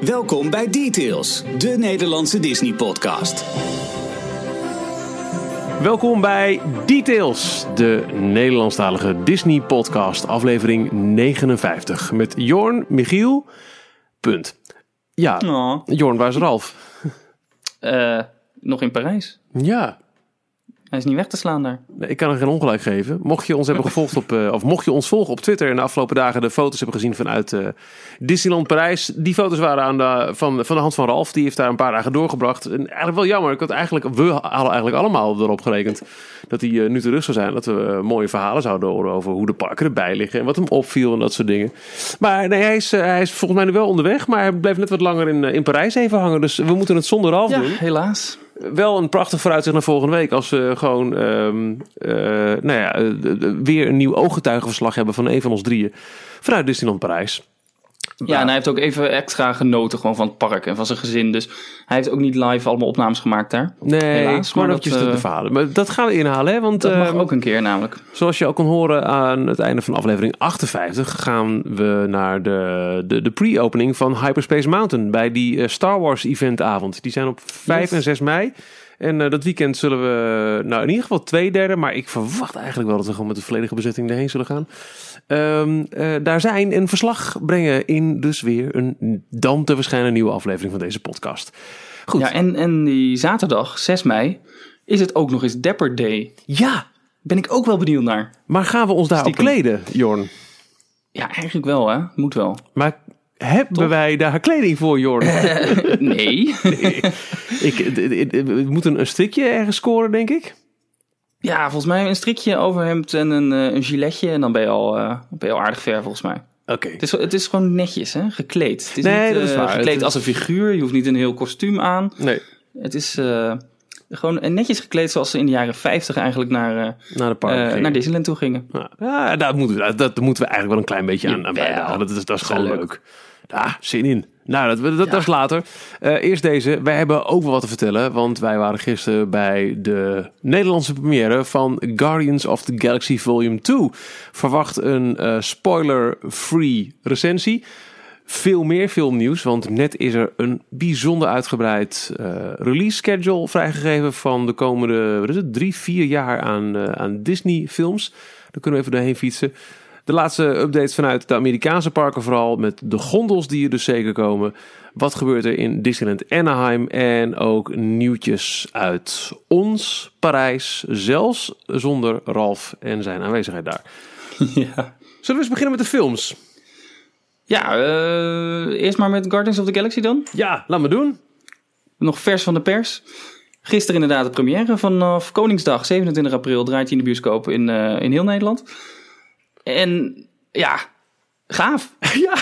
Welkom bij Details, de Nederlandse Disney-podcast. Welkom bij Details, de Nederlandstalige Disney-podcast, aflevering 59. Met Jorn, Michiel, punt. Ja, Oh, Jorn, waar is Ralf? eh, nog in Parijs. Ja, Hij is niet weg te slaan daar. Nee, Ik kan er geen ongelijk geven. Mocht je ons hebben gevolgd op, eh, of mocht je ons volgen op Twitter en de afgelopen dagen de foto's hebben gezien vanuit eh, Disneyland Parijs. Die foto's waren aan de, van, van de hand van Ralf. Die heeft daar een paar dagen doorgebracht. En eigenlijk wel jammer. Ik had eigenlijk, we hadden eigenlijk allemaal erop gerekend dat hij eh, nu te rust zou zijn. Dat we mooie verhalen zouden horen over hoe de parken erbij liggen. En wat hem opviel en dat soort dingen. Maar nee, hij is, hij is volgens mij nu wel onderweg. Maar hij bleef net wat langer in, in Parijs even hangen. Dus we moeten het zonder Ralf Ja, doen helaas. Wel een prachtig vooruitzicht naar volgende week. Als we gewoon ehm, eh, nou ja, eh, weer een nieuw ooggetuigenverslag hebben van een van ons drieën. Vanuit Disneyland Parijs. Ja, en hij heeft ook even extra genoten gewoon van het park en van zijn gezin. Dus hij heeft ook niet live allemaal opnames gemaakt daar. Nee, Helaas, maar dat, de eh, verhalen. Maar dat gaan we inhalen, hè? Want Dat mag ehm, ook een keer namelijk. zoals je ook kon horen aan het einde van aflevering 58... gaan we naar de, de, de pre-opening van Hyperspace Mountain... bij die eh, Star Wars eventavond. Die zijn op 5 Yes. en 6 mei... En eh, dat weekend zullen we, nou in ieder geval twee derde, maar ik verwacht eigenlijk wel dat we gewoon met de volledige bezetting erheen zullen gaan. Ehm, eh, daar zijn een verslag brengen in dus weer een dan te verschijnen nieuwe aflevering van deze podcast. Goed, Ja, en, en die zaterdag, 6 mei, is het ook nog eens Dapper Day. ja, Ben ik ook wel benieuwd naar. maar gaan we ons daarop kleden, Jorn? Ja, eigenlijk wel hè. Moet wel. Maar hebben wij daar kleding voor, Jorn? Nee. ik, d- we moeten een strikje ergens scoren, denk ik. Ja, volgens mij een strikje overhemd en een, eh, een giletje. En dan ben je al, eh, ben je al aardig ver volgens mij. Oké. Het is, het is gewoon netjes hè, gekleed. Het is Nee, niet dat is eh, waar. gekleed is- als een figuur. Je hoeft niet een heel kostuum aan. Nee, Het is gewoon netjes gekleed zoals ze in de jaren 50 eigenlijk naar, naar de park. naar Disneyland toe gingen. Ja, dat, moeten we, moeten we eigenlijk wel een klein beetje aan, bijdragen. Dat is, dat is gewoon leuk. leuk. Ja, zin in. Nou, dat, dat, dat is later. Eh, eerst deze. Wij hebben ook wel wat te vertellen. Want wij waren gisteren bij de Nederlandse première van Guardians of the Galaxy Volume 2. Verwacht een eh, spoiler-free recensie. Veel meer filmnieuws, want net is er een bijzonder uitgebreid eh, release schedule vrijgegeven van de komende wat is het, drie, vier jaar aan, aan Disney films. Daar kunnen we even doorheen fietsen. De laatste updates vanuit de Amerikaanse parken vooral met de gondels die er dus zeker komen. Wat gebeurt er in Disneyland Anaheim en ook nieuwtjes uit ons, Parijs, zelfs zonder Ralf en zijn aanwezigheid daar. ja, Zullen we eens beginnen met de films? ja eh, eerst maar met Guardians of the Galaxy dan. Ja, laat me doen. Nog vers van de pers. Gisteren inderdaad de première vanaf Koningsdag, 27 april, draait hij in de bioscoop in, eh, in heel Nederland. En ja, gaaf. Ja.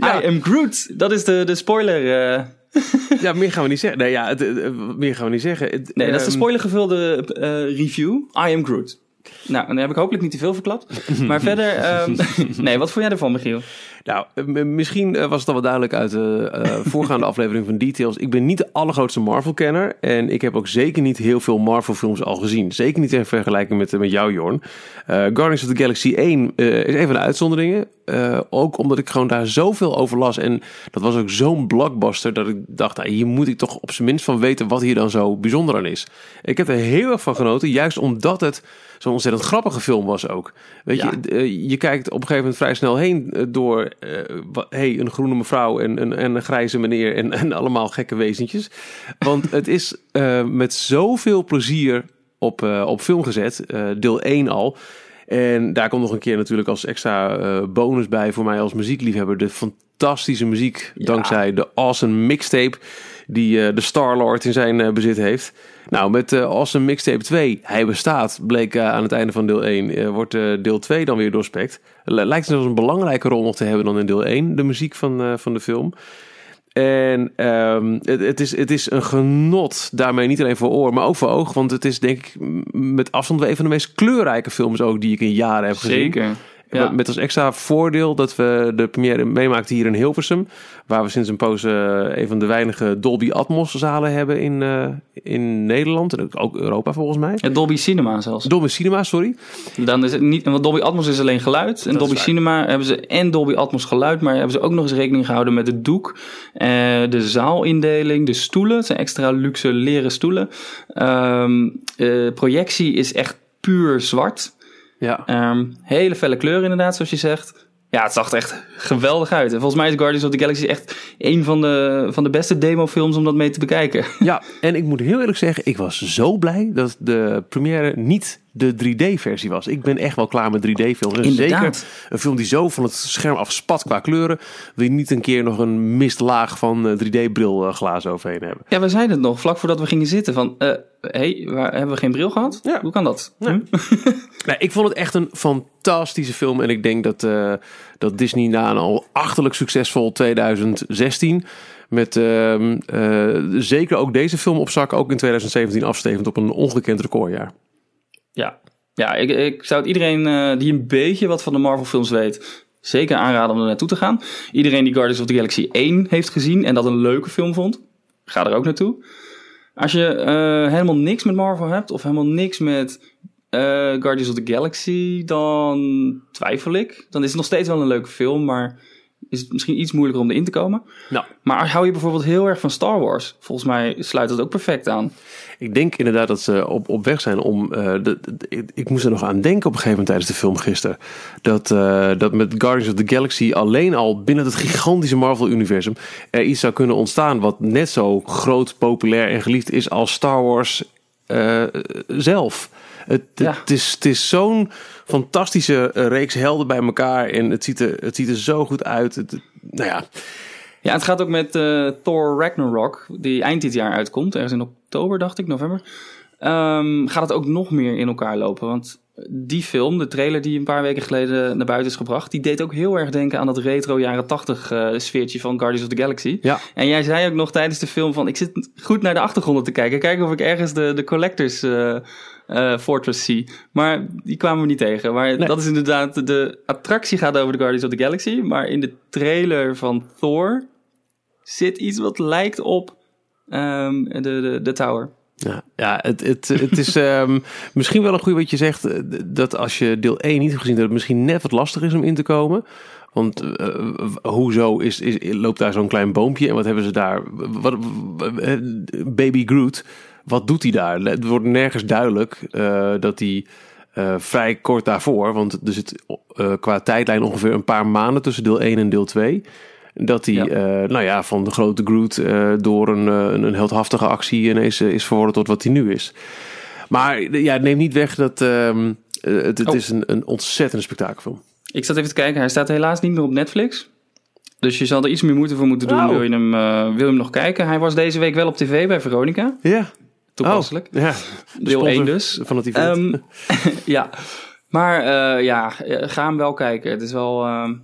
I am Groot. Dat is de, de spoiler. eh. Ja, meer gaan we niet zeggen. Nee, ja, het, het- meer gaan we niet zeggen. Het, Nee, dat is de ehm, spoilergevulde eh, review. I am Groot. Nou, dan heb ik hopelijk niet te veel verklapt. Maar verder, ehm, nee, wat vond jij ervan, Michiel? Nou, misschien eh, was het al wel duidelijk uit de eh, voorgaande aflevering van Details. Ik ben niet de allergrootste Marvel-kenner. En ik heb ook zeker niet heel veel Marvel-films al gezien. Zeker niet in vergelijking met, met jou, Jorn. Eh, Guardians of the Galaxy 1 eh, is een van de uitzonderingen. Ook omdat ik gewoon daar zoveel over las. En dat was ook zo'n blockbuster dat ik dacht, nou, hier moet ik toch op zijn minst van weten wat hier dan zo bijzonder aan is. Ik heb er heel erg van genoten, juist omdat het zo'n ontzettend grappige film was ook. Weet Ja. je, je kijkt op een gegeven moment vrij snel heen door wa- hey, een groene mevrouw en, en, en een grijze meneer en, en allemaal gekke wezentjes. Want het is eh, met zoveel plezier op, eh, op film gezet, deel 1 al. En daar komt nog een keer natuurlijk als extra bonus bij voor mij als muziekliefhebber de fantastische muziek dankzij de awesome mixtape die de Star-Lord in zijn bezit heeft. Nou, met eh Awesome Mixtape 2, hij bestaat, bleek eh, aan het einde van deel 1, eh, wordt deel 2 dan weer doorspekt. Lijkt zelfs een belangrijke rol nog te hebben dan in deel 1, de muziek van, van de film. En ehm, het, het, is, het is een genot daarmee, niet alleen voor oor, maar ook voor oog. Want het is denk ik met afstand wel een van de meest kleurrijke films ook die ik in jaren heb gezien. Zeker. Ja. Met als extra voordeel dat we de première meemaakten hier in Hilversum. Waar we sinds een poos eh, een van de weinige Dolby Atmos zalen hebben in, eh, in Nederland. En ook Europa volgens mij. Ja, Dolby Cinema zelfs. Dolby Cinema, sorry. Dan is het niet, want Dolby Atmos is alleen geluid. En Dolby. Cinema hebben ze en Dolby Atmos geluid, maar hebben ze ook nog eens rekening gehouden met het doek, eh, de zaalindeling, de stoelen. Het zijn extra luxe leren stoelen. Eh, projectie is echt puur zwart. Ja. Ehm, hele felle kleuren inderdaad, zoals je zegt. Ja, het zag echt geweldig uit. En volgens mij is Guardians of the Galaxy echt een van de, van de beste demofilms om dat mee te bekijken. ja, en ik moet heel eerlijk zeggen, ik was zo blij dat de première niet de 3D-versie was. Ik ben echt wel klaar met 3D-films. En Inderdaad. zeker een film die zo van het scherm afspat qua kleuren, wil je niet een keer nog een mistlaag van 3D-bril glazen overheen hebben. Ja, we zeiden het nog vlak voordat we gingen zitten van... eh hey, waar, hebben we geen bril gehad? Ja. Hoe kan dat? Ja. Hm? Nee, ik vond het echt een fantastische film. En ik denk dat, eh, dat Disney na een al achterlijk succesvol 2016... met ehm, eh, zeker ook deze film op zak... ook in 2017 afstevend op een ongekend recordjaar. Ja, ja ik, ik zou het iedereen eh, die een beetje wat van de Marvel films weet... zeker aanraden om er naartoe te gaan. Iedereen die Guardians of the Galaxy 1 heeft gezien... en dat een leuke film vond, ga er ook naartoe. Als je eh, helemaal niks met Marvel hebt... of helemaal niks met eh, Guardians of the Galaxy... dan twijfel ik. Dan is het nog steeds wel een leuke film... maar is het misschien iets moeilijker om erin te komen. Nou, Maar hou je bijvoorbeeld heel erg van Star Wars? Volgens mij sluit dat ook perfect aan. ik denk inderdaad dat ze op, op weg zijn om... eh, de, de- ik, ik moest er nog aan denken op een gegeven moment tijdens de film gisteren. Dat, eh, dat met Guardians of the Galaxy alleen al binnen het gigantische Marvel-universum... er iets zou kunnen ontstaan wat net zo groot, populair en geliefd is als Star Wars eh, zelf. Het, Ja. het is, het is zo'n fantastische eh, reeks helden bij elkaar en het ziet er, het ziet er zo goed uit. Het, nou ja, Ja, het gaat ook met eh, Thor Ragnarok, die eind dit jaar uitkomt. Ergens in oktober, dacht ik, november. Ehm, gaat het ook nog meer in elkaar lopen. Want die film, de trailer die een paar weken geleden naar buiten is gebracht... die deed ook heel erg denken aan dat retro jaren 80 eh, sfeertje van Guardians of the Galaxy. ja. En jij zei ook nog tijdens de film van... ik zit goed naar de achtergronden te kijken. Kijken of ik ergens de, de Collectors eh, Fortress zie. Maar die kwamen we niet tegen. Maar Nee. dat is inderdaad... De attractie gaat over de Guardians of the Galaxy. Maar in de trailer van Thor... zit iets wat lijkt op ehm, de, de, de tower. Ja, ja het, het, het is ehm, misschien wel een goed wat je zegt. eh, Dat als je deel 1 niet hebt gezien, dat het misschien net wat lastig is om in te komen. Want eh, hoezo is, is, loopt daar zo'n klein boompje en wat hebben ze daar? Wat, baby Groot, wat doet hij daar? Het wordt nergens duidelijk eh, dat hij eh, vrij kort daarvoor, want er zit eh, qua tijdlijn ongeveer een paar maanden tussen deel 1 en deel 2. Dat hij, Ja. nou ja, van de grote Groot door een, een, een heldhaftige actie ineens is verworden tot wat hij nu is. Maar ja, het neemt niet weg dat ehm, eh, het, het Oh. is een, een ontzettende spektakelfilm. Ik zat even te kijken. Hij staat helaas niet meer op Netflix. Dus je zal er iets meer moeite voor moeten doen. Wil, je hem, wil je hem nog kijken? Hij was deze week wel op tv bij Veronica. Ja, Toepasselijk. Oh, ja. De Deel sponsor 1 dus. Van het event. Ehm, ja, maar eh, ja, ga hem wel kijken. Het is wel. ehm,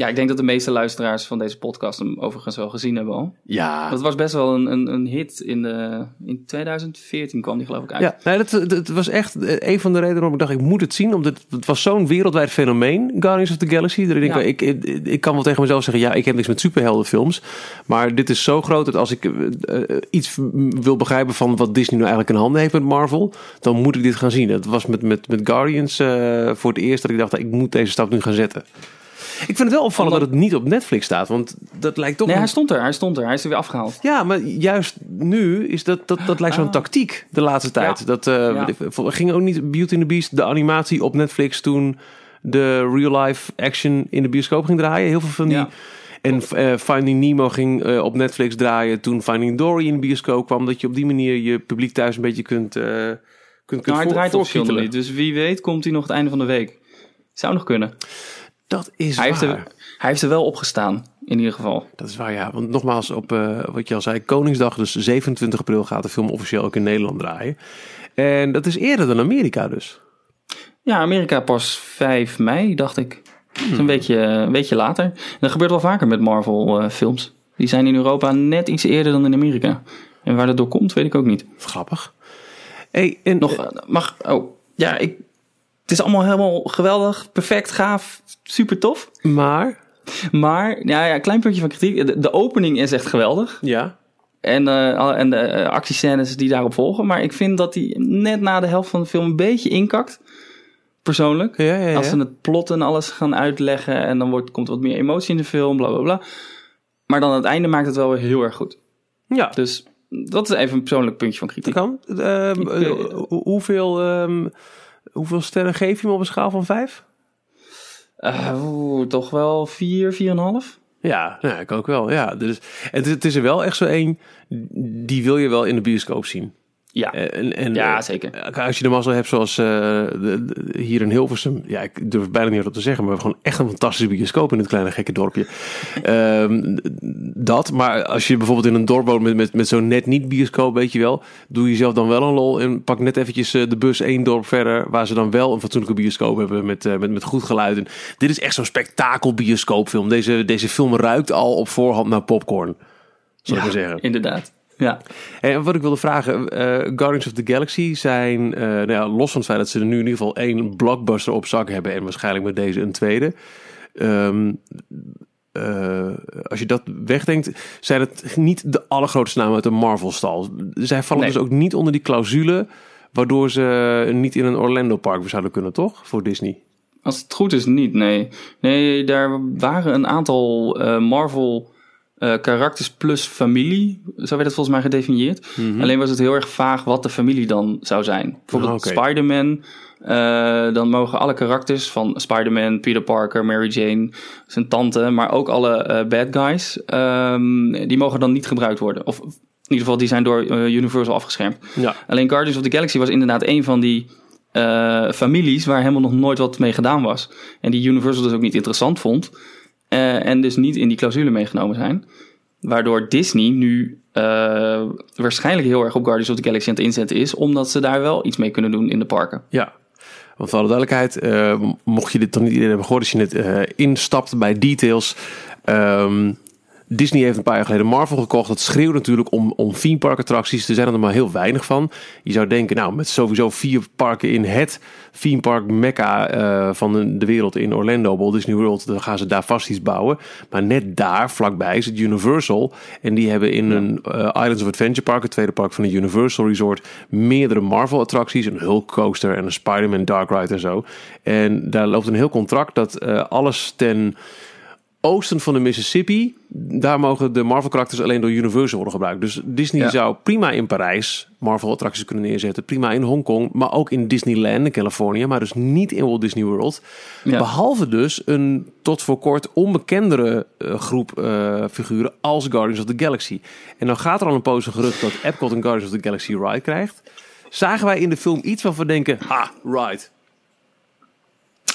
ja, ik denk dat de meeste luisteraars van deze podcast hem overigens wel gezien hebben al. ja, Dat was best wel een, een, een hit in, de, in 2014 kwam die geloof ik uit. Ja, nee, dat, dat was echt eh, een van de redenen waarom ik dacht, ik moet het zien. Omdat het was zo'n wereldwijd fenomeen, Guardians of the Galaxy. Dat ik, denk, Ja. ik, ik, ik kan wel tegen mezelf zeggen, ja, ik heb niks met superheldenfilms. Maar dit is zo groot dat als ik eh, eh, iets wil begrijpen van wat Disney nou eigenlijk in handen heeft met Marvel, dan moet ik dit gaan zien. Het was met, met, met Guardians voor het eerst dat ik dacht, ik moet deze stap nu gaan zetten. Ik vind het wel opvallend Omdat- dat het niet op Netflix staat, want dat lijkt toch... Nee, een- hij stond er, hij stond er. Hij is er weer afgehaald. ja, maar juist nu is dat, dat, dat lijkt zo'n Ah. tactiek de laatste tijd. Ja. Dat eh, Ja. ging ook niet Beauty and the Beast, de animatie op Netflix toen de real life action in de bioscoop ging draaien. Heel veel van die. Ja. En eh, Finding Nemo ging eh, op Netflix draaien toen Finding Dory in de bioscoop kwam. Dat je op die manier je publiek thuis een beetje kunt, eh kunt, kunt Nou, hij draait officieel niet. Dus wie weet komt hij nog het einde van de week. Zou nog kunnen. Dat is Hij heeft, waar. er, hij heeft er wel op gestaan, in ieder geval. Dat is waar, ja. Want nogmaals, op eh, wat je al zei, Koningsdag, dus 27 april, gaat de film officieel ook in Nederland draaien. En dat is eerder dan Amerika dus. Ja, Amerika pas 5 mei, dacht ik. Dat is een weekje, een weekje later. En dat gebeurt wel vaker met Marvel-films. Die zijn in Europa net iets eerder dan in Amerika. En waar dat door komt, weet ik ook niet. Grappig. Hey, en, Nog, eh, mag, oh, ja, ik Het is allemaal helemaal geweldig, perfect, gaaf, super tof. Maar, Maar, ja, ja, klein puntje van kritiek. De, de opening is echt geweldig. ja. En, alle- en de eh, actiescènes die daarop volgen. Maar ik vind dat die net na de helft van de film een beetje inkakt. Persoonlijk. Ja, ja, ja. Als ze het plot en alles gaan uitleggen. En dan wordt, komt er wat meer emotie in de film. Bla bla bla. Maar dan aan het einde maakt het wel weer heel erg goed. Ja, Dus dat is even een persoonlijk puntje van dat kritiek. kan. Ehm, Ik, eh, hoe- hoeveel, ehm, hoeveel sterren geef je hem op een schaal van vijf? Eh, toch wel 4, 4,5? Ja, nou, ik ook wel. Ja, dus, het, is- het is er wel echt zo één, die wil je wel in de bioscoop zien. Ja. En, en, Ja, eh, zeker. Als je de mazzel hebt zoals eh, de- de- hier in Hilversum. Ja, ik durf bijna niet wat te zeggen. Maar we hebben gewoon echt een fantastische bioscoop in dit kleine gekke dorpje. Ehm, dat, maar als je bijvoorbeeld in een dorp woont met, met, met zo'n net niet bioscoop, weet je wel. Doe jezelf dan wel een lol en pak net eventjes eh, de bus één dorp verder. Waar ze dan wel een fatsoenlijke bioscoop hebben met, eh, met, met goed geluid. En dit is echt zo'n spektakel bioscoopfilm. Deze, deze film ruikt al op voorhand naar popcorn. Zal ik maar zeggen. Inderdaad. Ja. En wat ik wilde vragen, eh, Guardians of the Galaxy zijn, eh, nou ja, los van het feit dat ze er nu in ieder geval één blockbuster op zak hebben en waarschijnlijk met deze een tweede. Ehm, eh, als je dat wegdenkt, zijn het niet de allergrootste namen uit de Marvel-stal. Zij vallen Nee. dus ook niet onder die clausule, waardoor ze niet in een Orlando-park zouden kunnen, toch? Voor Disney. Als het goed is, niet, nee. Nee, daar waren een aantal Marvel eh, karakters plus familie. Zo werd het volgens mij gedefinieerd. Alleen was het heel erg vaag wat de familie dan zou zijn. Bijvoorbeeld Ah. Spider-Man. eh, dan mogen alle karakters van Spider-Man, Peter Parker, Mary Jane, zijn tante, maar ook alle eh, bad guys, ehm, die mogen dan niet gebruikt worden. Of in ieder geval, die zijn door Universal afgeschermd. Ja. Alleen Guardians of the Galaxy was inderdaad een van die families waar helemaal nog nooit wat mee gedaan was. En die Universal dus ook niet interessant vond. Eh, en dus niet in die clausule meegenomen zijn. Waardoor Disney nu eh, waarschijnlijk heel erg op Guardians of the Galaxy aan het inzetten is. Omdat ze daar wel iets mee kunnen doen in de parken. Ja, want voor alle duidelijkheid, eh, mocht je dit dan niet eerder hebben gehoord, als je net instapt bij details. ehm, Disney heeft een paar jaar geleden Marvel gekocht. Dat schreeuwt natuurlijk om, om theme park attracties. Er zijn er maar heel weinig van. Je zou denken, nou, met sowieso vier parken in het theme park mecca eh, van de, wereld in Orlando, Walt Disney World, dan gaan ze daar vast iets bouwen. Maar net daar, vlakbij, zit Universal. En die hebben in een eh, Islands of Adventure Park, het tweede park van de Universal Resort, meerdere Marvel attracties. Een Hulk coaster en een Spider-Man Dark Ride en zo. En daar loopt een heel contract dat eh, alles ten oosten van de Mississippi, daar mogen de Marvel-karakters alleen door Universal worden gebruikt. Dus Disney Ja. zou prima in Parijs Marvel-attracties kunnen neerzetten, prima in Hongkong, maar ook in Disneyland in Californië, maar dus niet in Walt Disney World. Ja. Behalve dus een tot voor kort onbekendere eh, groep eh, figuren als Guardians of the Galaxy. En dan gaat er al een poos gerucht dat Epcot een Guardians of the Galaxy ride krijgt. Zagen wij in de film iets waarvan we denken, ha, ride.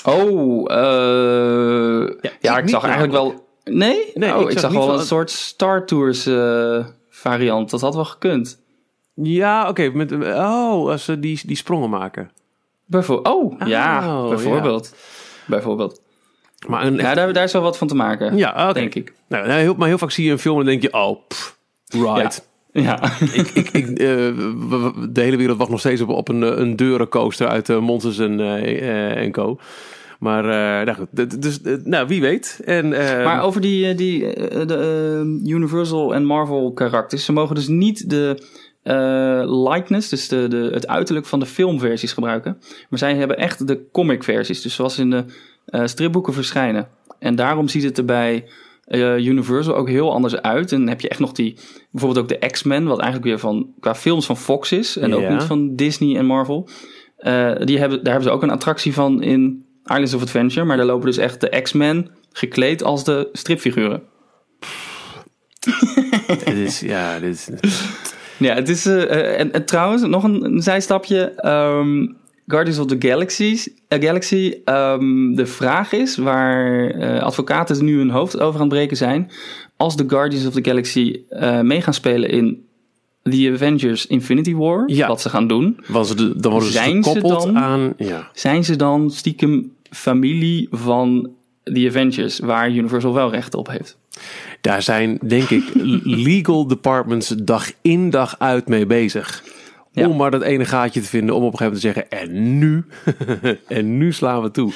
Oh, eh, ja, ik zag eigenlijk wel... Nee? Nee, oh, ik ik, zag wel van- een soort Star Tours eh, variant. Dat had wel gekund. Ja, oké, met oh, als ze die, die sprongen maken. Bijvoorbeeld. Oh, ja, Oh, bijvoorbeeld. Bijvoorbeeld. Maar een, Ja, daar, daar is wel wat van te maken, ja, denk ik. Nou, nou, heel, maar heel vaak zie je een film en denk je, oh, pff, right. Ja. ik, ik, ik, eh, de hele wereld wacht nog steeds op, op een, eh, een deurencoaster uit uh, Monsters en, eh, eh, en Co. Maar uh, nou goed, dus, uh, nou, wie weet. En, uh, Maar over die, eh, die uh, de, uh, Universal en Marvel karakters, ze mogen dus niet de uh, likeness, dus de, de, het uiterlijk van de filmversies gebruiken. Maar zij hebben echt de comic versies, dus zoals in de uh, stripboeken verschijnen. En daarom ziet het er bij uh, Universal ook heel anders uit. En dan heb je echt nog die, bijvoorbeeld ook de X-Men, wat eigenlijk weer van, qua films van Fox is. En Ja. ook niet van Disney en Marvel. Uh, die hebben, daar hebben ze ook een attractie van in Islands of Adventure. Maar daar lopen dus echt de X-Men gekleed als de stripfiguren. dit is, ja, dit is... Ja, het is. Uh, en, en, trouwens, nog een, een zijstapje. Um, Guardians of the Galaxies, uh, Galaxy. Um, de vraag is waar uh, advocaten nu hun hoofd over aan het breken zijn. Als de Guardians of the Galaxy uh, mee gaan spelen in The Avengers Infinity War, ja. wat ze gaan doen. Dan worden ze zijn gekoppeld ze dan, aan... Ja. Zijn ze dan stiekem familie van The Avengers, waar Universal wel recht op heeft? Daar zijn, denk ik, legal departments dag in dag uit mee bezig. Ja. Om maar dat ene gaatje te vinden om op een gegeven moment te zeggen, en nu, en nu slaan we toe.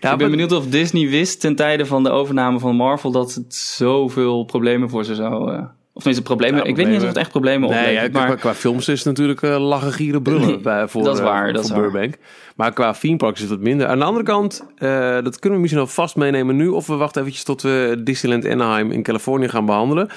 Ja, ik ben benieuwd of Disney wist ten tijde van de overname van Marvel dat het zoveel problemen voor ze zou. eh, of tenminste problemen. Ja, ik weet niet eens of het echt problemen Nee, oplevert. qua, maar qua films is het natuurlijk eh, lachen, gieren, brullen bij, voor, Dat is eh, waar, dat voor is waar. Burbank. Maar qua theme parks is het wat minder. Aan de andere kant, dat kunnen we misschien al vast meenemen nu. Of we wachten eventjes tot we Disneyland Anaheim in Californië gaan behandelen.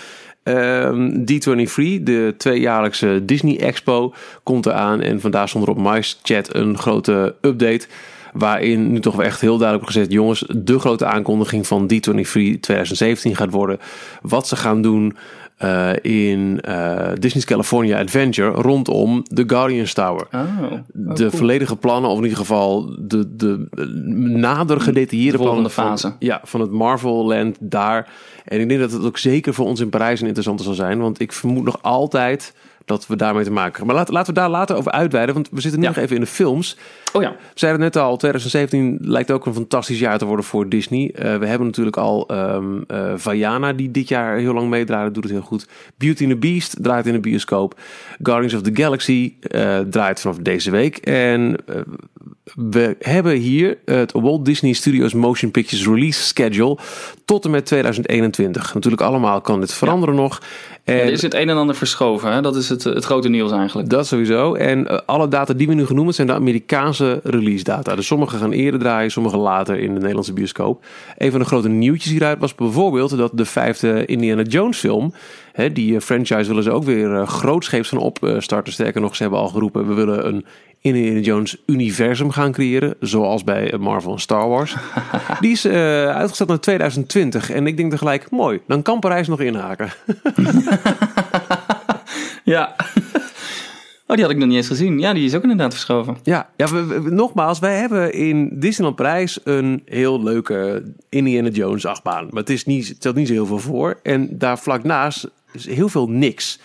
Ehm, D23, de tweejaarlijkse Disney Expo, komt eraan. En vandaar stond er op Mice Chat een grote update. Waarin nu toch wel echt heel duidelijk gezegd: jongens, de grote aankondiging van D23 2017 gaat worden. Wat ze gaan doen eh, in eh, Disney's California Adventure rondom de Guardians Tower. Oh, de volledige plannen, of in ieder geval de, de eh, nader gedetailleerde De volgende plannen fase. Van, ja, van het Marvel Land daar. En ik denk dat het ook zeker voor ons in Parijs een interessante zal zijn. Want ik vermoed nog altijd dat we daarmee te maken hebben. Maar laten, laten we daar later over uitweiden. Want we zitten nu Ja. nog even in de films. oh ja. We zeiden net al, 2017 lijkt ook een fantastisch jaar te worden voor Disney. Eh, we hebben natuurlijk al ehm eh, Vaiana, die dit jaar heel lang meedraait. doet het heel goed. Beauty and the Beast draait in de bioscoop. Guardians of the Galaxy eh, draait vanaf deze week. En we hebben hier het Walt Disney Studios Motion Pictures Release Schedule tot en met 2021. Natuurlijk allemaal kan dit veranderen nog. En Er is het een en ander verschoven. Hè? Dat is het, het grote nieuws eigenlijk. dat sowieso. En eh, alle data die we nu genoemd zijn de Amerikaanse release data. Dus sommige gaan eerder draaien, sommige later in de Nederlandse bioscoop. Een van de grote nieuwtjes hieruit was bijvoorbeeld dat de vijfde Indiana Jones film, hè, die eh, franchise willen ze ook weer eh, grootscheeps gaan opstarten. Sterker nog, ze hebben al geroepen, we willen een Indiana Jones universum gaan creëren, zoals bij eh, Marvel en Star Wars. die is eh, uitgesteld naar 2020 en ik denk tegelijk, mooi, dan kan Parijs nog inhaken. Ja. Oh, die had ik nog niet eens gezien. Ja, die is ook inderdaad verschoven. Ja, ja we- we- nogmaals, wij hebben in Disneyland Parijs een heel leuke Indiana Jones achtbaan. Maar het, is niet, het stelt niet zo heel veel voor. En daar vlak naast heel veel niks.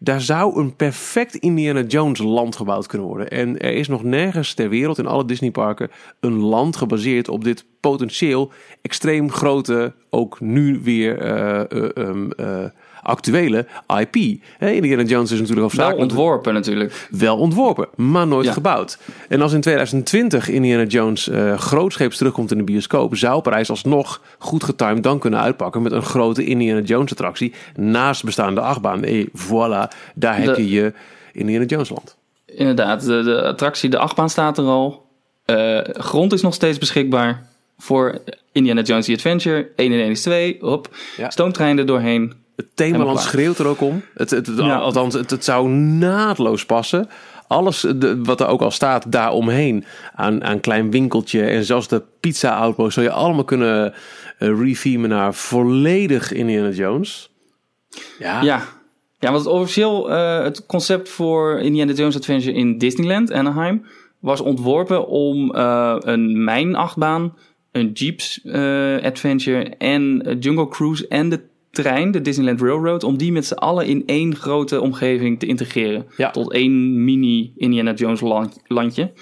Daar zou een perfect Indiana Jones land gebouwd kunnen worden. En er is nog nergens ter wereld in alle Disneyparken een land gebaseerd op dit potentieel extreem grote, ook nu weer eh, eh, ehm, eh, actuele IP. Hè, Indiana Jones is natuurlijk Wel hoofdzakelijk ontworpen natuurlijk. wel ontworpen, maar nooit Ja. gebouwd. En als in 2020 Indiana Jones eh grootscheeps terugkomt in de bioscoop, zou Parijs alsnog goed getimed dan kunnen uitpakken met een grote Indiana Jones attractie naast bestaande achtbaan. En voilà, daar heb De- je je Indiana Jones land. Inderdaad, de, de attractie, de achtbaan staat er al. Eh, grond is nog steeds beschikbaar voor Indiana Jones The Adventure. 1 en 1 is 2. Hop. Ja. Stoomtrein er doorheen. Het themaland schreeuwt er ook om. Het, het, het- Ja. Althans, het, het zou naadloos passen. Alles de- wat er ook al staat daaromheen. Aan, aan klein winkeltje en zelfs de pizza outpost. Zou je allemaal kunnen uh, rethemen naar volledig Indiana Jones. Ja, Ja. Ja, want officieel eh, het concept voor Indiana Jones Adventure in Disneyland, Anaheim, was ontworpen om eh, een mijnachtbaan, een Jeeps Adventure en Jungle Cruise en de trein, de Disneyland Railroad, om die met z'n allen in één grote omgeving te integreren. Ja. Tot één mini Indiana Jones land- landje.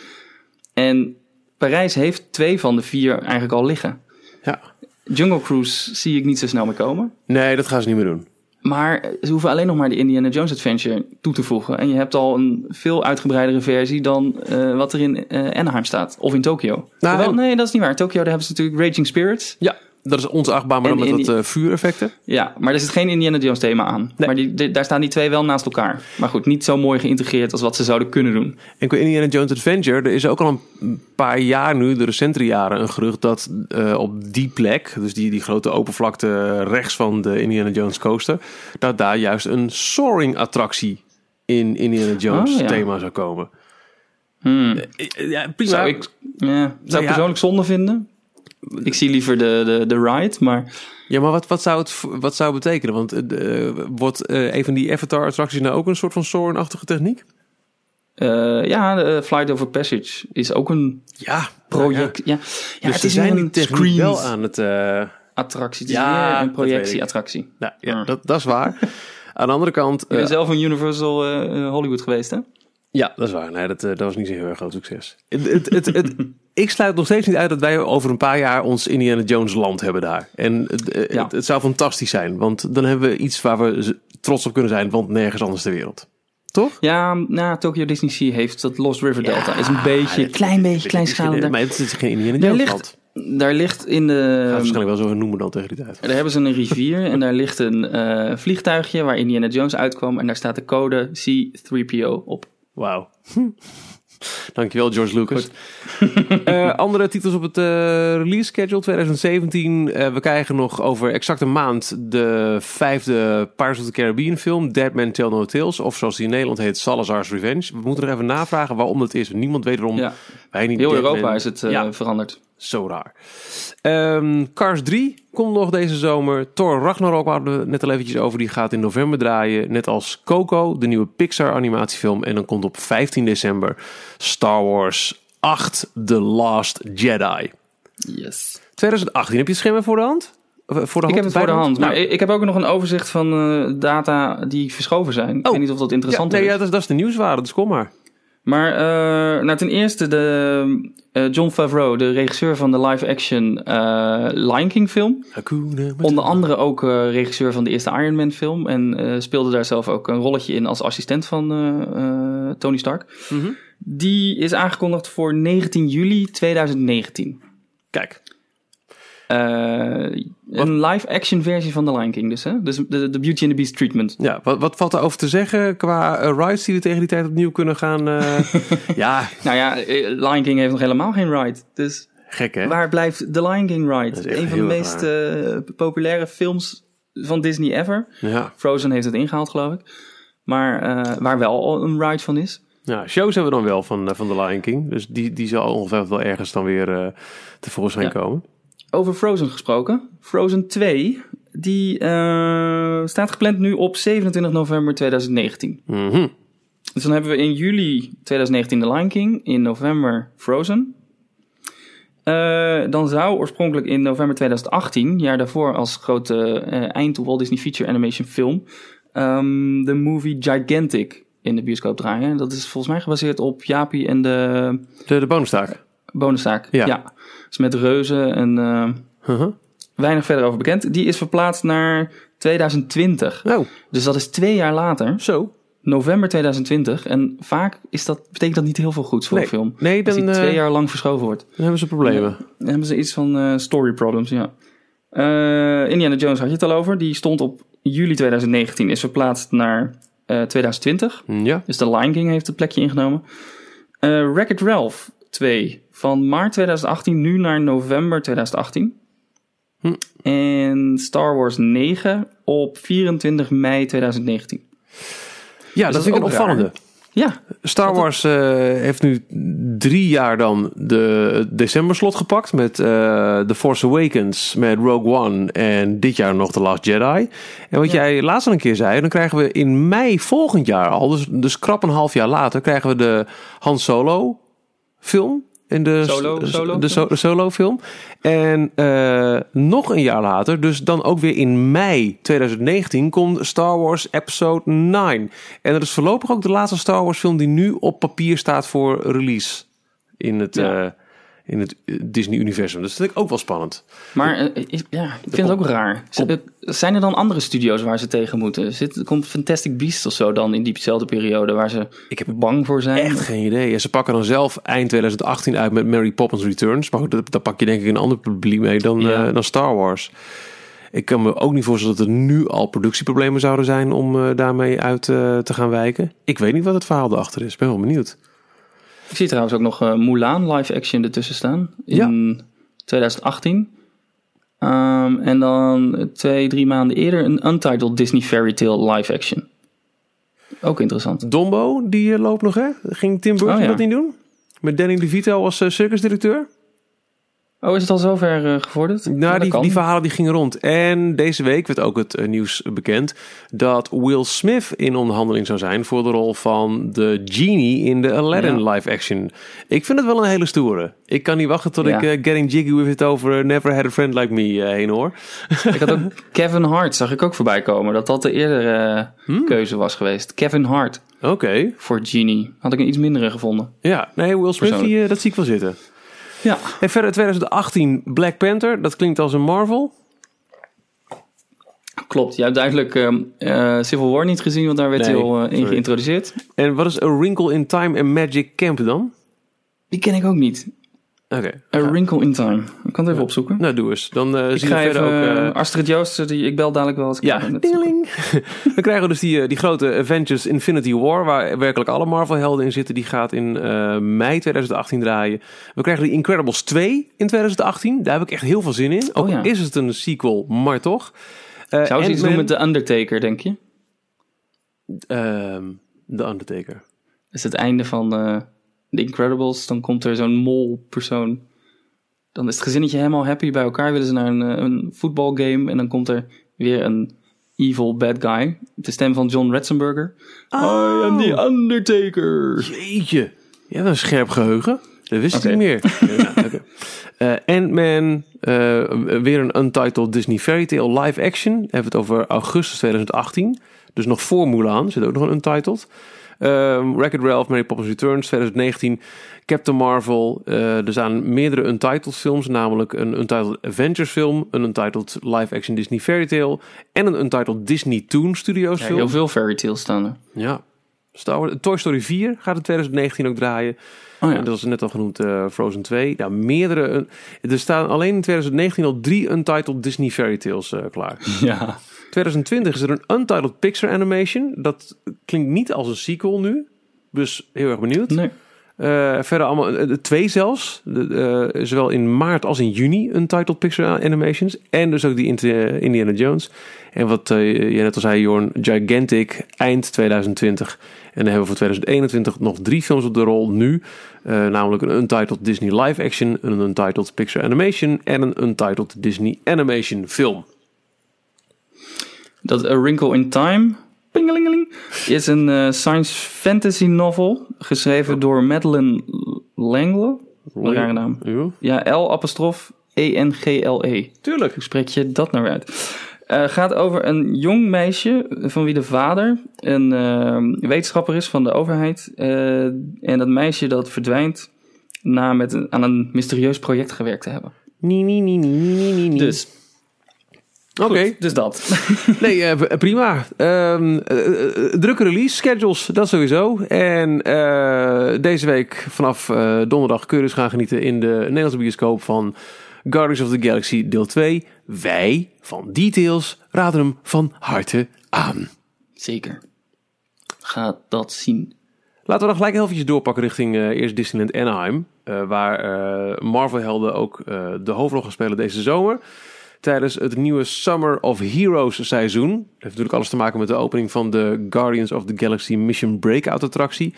En Parijs heeft twee van de vier eigenlijk al liggen. ja. Jungle Cruise zie ik niet zo snel meer komen. Nee, dat gaan ze niet meer doen. Maar ze hoeven alleen nog maar de Indiana Jones Adventure toe te voegen. En je hebt al een veel uitgebreidere versie dan eh, wat er in eh, Anaheim staat. Of in Tokio. Nou, Terwijl- nee, dat is niet waar. Tokio, daar hebben ze natuurlijk Raging Spirits. Ja, dat is onze achtbaan, maar dan met wat eh, vuureffecten. Ja, maar er zit geen Indiana Jones thema aan. Nee. Maar die, daar staan die twee wel naast elkaar. Maar goed, niet zo mooi geïntegreerd als wat ze zouden kunnen doen. En qua Indiana Jones Adventure, er is ook al een paar jaar nu, de recentere jaren, een gerucht dat eh, op die plek, dus die, die grote open vlakte rechts van de Indiana Jones coaster, dat daar juist een soaring attractie in Indiana Jones Oh, ja. thema zou komen. Hmm. Eh, Ja, prima. Zou ik, ja, zou ik ja. persoonlijk zonde vinden. Ik zie liever de, de, de ride, maar Ja, maar wat, wat, zou het, wat zou het betekenen? Want eh, wordt een van die Avatar-attracties nou ook een soort van soaring-achtige techniek? eh, ja, de Flight Over Passage is ook een Ja, project. Ja, ja. dus het is zijn een techniek wel aan het... attractie. Het Ja, meer een projectieattractie. nou, ja, Ja. dat, dat is waar. aan de andere kant... Je bent zelf een Universal Hollywood geweest, hè? Ja, dat is waar. Nee, dat, dat was niet zo'n heel erg groot succes. Het, het, het, het- ik sluit nog steeds niet uit dat wij over een paar jaar ons Indiana Jones land hebben daar. En het, eh, Ja. het, het zou fantastisch zijn, want dan hebben we iets waar we trots op kunnen zijn, want nergens anders ter wereld. toch? Ja, nou, Tokyo Disney Sea heeft dat Lost River Delta. is een beetje, klein beetje, kleinschalig. Maar het is geen Indiana Jones ligt, land. daar ligt in de... Gaat waarschijnlijk wel zo noemen dan tegen die tijd. Daar hebben ze een rivier en daar ligt een eh, vliegtuigje waar Indiana Jones uitkwam. En daar staat de code C3PO op. Wauw. Dankjewel, George Lucas. Eh, andere titels op het eh, release schedule 2017. Eh, we krijgen nog over exact een maand de vijfde Pirates of the Caribbean film, Dead Man Tell No Tales. Of zoals die in Nederland heet, Salazar's Revenge. We moeten er even navragen waarom dat is. Niemand weet erom. Ja. Heel Europa is het eh, Ja. veranderd. Zo raar. Ehm, Cars 3 komt nog deze zomer. Thor Ragnarok hadden we net al eventjes over. Die gaat in november draaien. Net als Coco, de nieuwe Pixar animatiefilm. En dan komt op 15 december Star Wars 8 The Last Jedi. Yes. 2018, heb je het schema voor de hand? Eh, Voor de Ik hand? heb het voor de hand. Maar Nou, ik ik heb ook nog een overzicht van eh, data die verschoven zijn. Ik Oh. weet niet of dat ja, interessant nee, is. ja, dat, is, dat is de nieuwswaarde, dus kom maar. Maar eh, nou, ten eerste de, eh, John Favreau, de regisseur van de live-action eh, Lion King film. Hakuna. Onder andere ook regisseur van de eerste Iron Man film. En speelde daar zelf ook een rolletje in als assistent van Tony Stark. Mhm. Die is aangekondigd voor 19 juli 2019. Kijk, een live-action versie van The Lion King dus, hè? Dus de, de Beauty and the Beast treatment. ja, wat, wat valt er over te zeggen qua eh, rides die we tegen die tijd opnieuw kunnen gaan... eh, ja, Nou ja, eh, Lion King heeft nog helemaal geen ride. Dus gek hè? waar blijft The Lion King ride? Een van de meest eh, populaire films van Disney ever. Ja. Frozen heeft het ingehaald, geloof ik. Maar eh, waar wel een ride van is. Ja, shows hebben we dan wel van, eh, van The Lion King. Dus die, die zal ongeveer wel ergens dan weer eh tevoorschijn Ja. komen. Over Frozen gesproken. Frozen 2, die eh, staat gepland nu op 27 november 2019. Mhm. Dus dan hebben we in juli 2019 The Lion King, in november Frozen. Eh, dan zou oorspronkelijk in november 2018, jaar daarvoor als grote eh, eind Walt Disney Feature Animation film, ehm, de movie Gigantic in de bioscoop draaien. Dat is volgens mij gebaseerd op Jaapie en de De, de. Bonuszaak. Ja. Dus met reuzen en eh, Uh-huh. weinig verder over bekend. Die is verplaatst naar 2020. Oh, Dus dat is twee jaar later, zo. november 2020. En vaak is dat, betekent dat niet heel veel goeds voor Nee. een film. Nee, Als dan, die eh, twee jaar lang verschoven wordt. dan hebben ze problemen. Dan hebben ze iets van eh, story problems, ja. Eh, Indiana Jones had je het al over. Die stond op juli 2019, is verplaatst naar eh, 2020. Ja. Dus de Lion King heeft het plekje ingenomen. Eh Wreck-It Ralph 2 van maart 2018 nu naar november 2018. Hm. En Star Wars 9 op 24 mei 2019. Ja, dat dat is een opvallende. Ja, Star Wars eh, heeft nu drie jaar dan de decemberslot gepakt met eh The Force Awakens, met Rogue One en dit jaar nog The Last Jedi. En wat Ja. jij laatst al een keer zei, dan krijgen we in mei volgend jaar al, dus, dus krap een half jaar later, krijgen we de Han Solo film. In de Solo- solo de, so- de solo film. En eh, nog een jaar later, dus dan ook weer in mei 2019, komt Star Wars Episode 9. En dat is voorlopig ook de laatste Star Wars film die nu op papier staat voor release in het, Ja. eh, in het eh, Disney-universum. Dus dat vind ik ook wel spannend. maar eh, is- ja, ik vind het ook raar. Eh, Zijn er dan andere studio's waar ze tegen moeten? Zit, komt Fantastic Beasts of zo dan in diezelfde periode waar ze Ik heb bang voor zijn? Echt geen idee. Ja, ze pakken dan zelf eind 2018 uit met Mary Poppins Returns. Maar goed, dat- daar pak je denk ik een ander publiek mee dan, Ja. eh, dan Star Wars. Ik kan me ook niet voorstellen dat er nu al productieproblemen zouden zijn om eh, daarmee uit eh, te gaan wijken. Ik weet niet wat het verhaal erachter is. Ik ben wel benieuwd. Ik zie trouwens ook nog eh, Mulan live action ertussen staan. In 2018. Ehm, en dan twee, drie maanden eerder een Untitled Disney Fairy Tale live action. Ook interessant. Dombo, die eh, loopt nog hè? Ging Tim Burton Oh, ja. dat niet doen? Met Danny DeVito als eh, circusdirecteur? Oh, is het al zover eh, gevorderd? Nou, die, die verhalen die gingen rond. En deze week werd ook het eh, nieuws bekend dat Will Smith in onderhandeling zou zijn voor de rol van de genie in de Aladdin Ja. live action. Ik vind het wel een hele stoere. Ik kan niet wachten tot Ja. ik eh, Getting Jiggy with It over Never Had a Friend Like Me heen hoor. Ik had ook Kevin Hart, zag ik ook voorbij komen. Dat dat de eerdere Hmm. keuze was geweest. Kevin Hart Oké. voor Genie. Had ik een iets mindere gevonden. Ja, nee, Will Smith, die, dat zie ik wel zitten. Ja. En verder 2018 Black Panther, dat klinkt als een Marvel. Klopt, je hebt duidelijk ehm, eh, Civil War niet gezien, want daar werd Nee, hij al eh, in geïntroduceerd. En wat is A Wrinkle in Time and Magic Camp dan? Die ken ik ook niet. Oké. A Wrinkle in Time. Ik kan het even opzoeken. Nou, doe eens. Dan eh ik zien ga we verder even, ook... eh, eh, Astrid Joost, die, ik bel dadelijk wel als ik Ja, dingeling. Dan krijgen we dus die, eh, die grote Avengers Infinity War, waar werkelijk alle Marvel-helden in zitten. Die gaat in eh, mei 2018 draaien. We krijgen die Incredibles 2 in 2018. Daar heb ik echt heel veel zin in. Ook Oh ja. is het een sequel, maar toch. Eh, Zou ze iets doen met The Undertaker, denk je? Ehm, The Undertaker. Dat is het einde van eh The Incredibles. Dan komt er zo'n mol-persoon. Dan is het gezinnetje helemaal happy bij elkaar. Willen ze naar een, eh, een voetbalgame. En dan komt er weer een evil bad guy. De stem van John Ratzenberger. I am the Undertaker. Jeetje. Je hebt een scherp geheugen. Dat wist Oké. ik niet meer. ja. Eh, Ant-Man, eh, weer een Untitled Disney Fairy Tale live action. Hebben we het over augustus 2018. Dus nog voor Mulan zit ook nog een Untitled. Ehm Wreck-It Ralph, Mary Poppins Returns 2019. Captain Marvel. eh, er staan meerdere Untitled films. Namelijk een Untitled Avengers film. Een Untitled live action Disney Fairy Tale. En een Untitled Disney Toon Studios Ja, film. heel veel fairy tales staan er. Ja. Star Wars, Toy Story 4 gaat in 2019 ook draaien. Oh ja. En dat is net al genoemd eh, Frozen 2. Ja, meerdere. er staan alleen in 2019 al drie Untitled Disney Fairy Tales eh, klaar. ja. 2020 is er een Untitled Pixar Animation. Dat klinkt niet als een sequel nu. Dus heel erg benieuwd. Nee. Eh, verder allemaal, eh, de twee zelfs. De, eh, zowel in maart als in juni Untitled Pixar Animations. En dus ook die Indiana Jones. En wat eh, je net al zei, Jorn, Gigantic eind 2020. En dan hebben we voor 2021 nog drie films op de rol nu. Namelijk een Untitled Disney Live Action, een Untitled Pixar Animation en een Untitled Disney Animation film. Dat A Wrinkle in Time pingelingeling, is een eh, science fantasy novel. Geschreven door Madeleine Langle. Een rare naam. Ja, Ja, L apostrof E-N-G-L-E. tuurlijk. Hoe spreek je dat nou uit? Eh, gaat over een jong meisje van wie de vader een eh, wetenschapper is van de overheid. En dat meisje dat verdwijnt na met een, aan een mysterieus project gewerkt te hebben. Nee, nee, nee, nee, nee, nee. Dus, Oké. dus dat. Nee, eh, p- prima. Ehm, eh, eh, drukke release schedules, dat sowieso. En eh, deze week vanaf eh, donderdag kun je dus gaan genieten in de Nederlandse bioscoop van Guardians of the Galaxy deel 2. Wij van Details raden hem van harte aan. Zeker. Ga dat zien. Laten we dan gelijk heel eventjes doorpakken richting eh, eerst Disneyland Anaheim. eh, waar eh, Marvel-helden ook eh, de hoofdrol gaan spelen deze zomer. Tijdens het nieuwe Summer of Heroes seizoen. Dat heeft natuurlijk alles te maken met de opening van de Guardians of the Galaxy Mission Breakout attractie.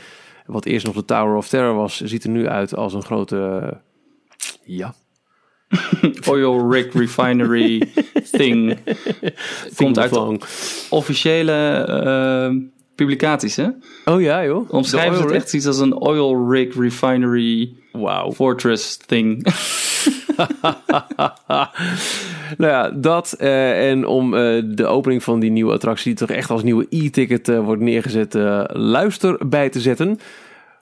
Wat eerst nog de Tower of Terror was, ziet er nu uit als een grote... eh, ja, Oil Rig Refinery Thing. Komt uit officiële eh, publicaties, hè? Oh ja joh. Omschrijven het echt iets als een Oil Rig Refinery? Wauw. Fortress Thing. Nou ja, dat. eh, en om eh, de opening van die nieuwe attractie, die toch echt als nieuwe e-ticket eh, wordt neergezet, luister bij te zetten.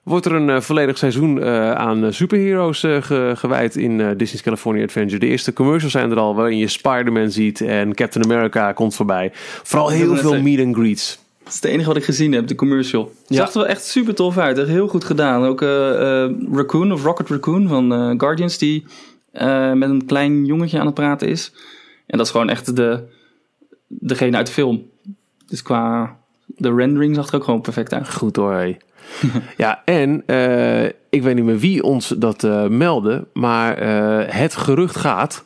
Wordt er een volledig seizoen aan superheroes ge- gewijd in Disney's California Adventure. De eerste commercials zijn er al, waarin je Spider-Man ziet en Captain America komt voorbij. Vooral heel veel meet and greets. Dat is het enige wat ik gezien heb, de commercial. Het zag er wel echt super tof uit. Echt heel goed gedaan. Ook Raccoon of Rocket Raccoon van Guardians, die eh, met een klein jongetje aan het praten is. En dat is gewoon echt de, degene uit de film. Dus qua de rendering zag er ook gewoon perfect uit. Goed hoor. ja, en eh, ik weet niet meer wie ons dat eh meldde, maar het gerucht gaat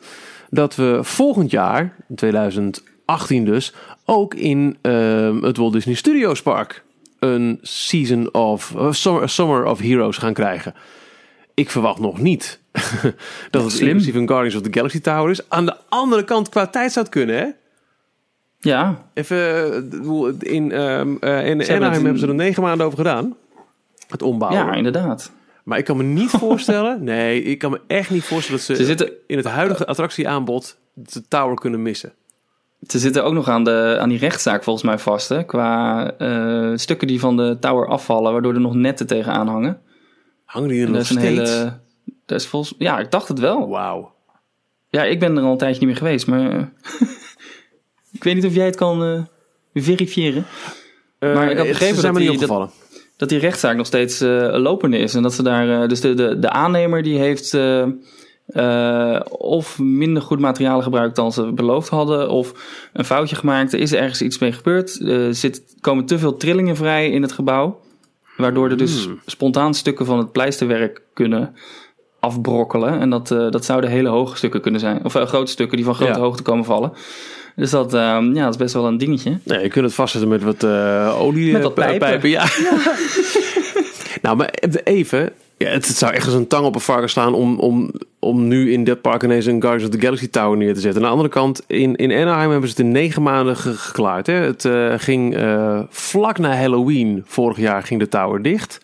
dat we volgend jaar, in 2018 dus, ook in het Walt Disney Studios Park een season of summer of Heroes gaan krijgen. Ik verwacht nog niet dat het Slim. inclusief een Guardians of the Galaxy Tower is. Aan de andere kant qua tijd zou het kunnen, hè? Ja, Even, eh, in, eh in Anaheim in- hebben ze er negen maanden over gedaan. Het ombouwen. ja, inderdaad. Maar ik kan me niet voorstellen, nee, ik kan me echt niet voorstellen dat ze, Ze zitten, in het huidige attractieaanbod de tower kunnen missen. ze zitten ook nog aan, de, aan die rechtszaak volgens mij vast. Hè? Qua eh, stukken die van de tower afvallen, waardoor er nog netten tegenaan hangen. Hangen die er En nog steeds? hele. Dat is volgens, ja, ik dacht het wel. Wauw. Ja, ik ben er al een tijdje niet meer geweest, maar. eh, Ik weet niet of jij het kan eh, verifiëren. Maar ik had het begrepen dat die- dat-. Dat die rechtszaak nog steeds eh, lopende is. En dat ze daar. eh, dus de, de, de aannemer die heeft. eh, eh, of minder goed materialen gebruikt dan ze beloofd hadden. Of een foutje gemaakt. Er is ergens iets mee gebeurd. Er zit, komen te veel trillingen vrij in het gebouw. Waardoor er dus Hmm. spontaan stukken van het pleisterwerk kunnen afbrokkelen. En dat, eh, dat zouden hele hoge stukken kunnen zijn. Of eh, grote stukken die van grote Ja. hoogte komen vallen. Dus dat, ehm, ja, dat is best wel een dingetje. Nee, je kunt het vastzetten met wat eh olie Met wat pijpen. Ja. nou, maar even. Ja, het, het zou echt als een tang op een varken slaan om, om, om nu in dat park ineens een Guardians of the Galaxy Tower neer te zetten. Aan de andere kant, in, in Anaheim hebben ze het in negen maanden ge- geklaard. Hè? Het ging vlak na Halloween vorig jaar ging de tower dicht.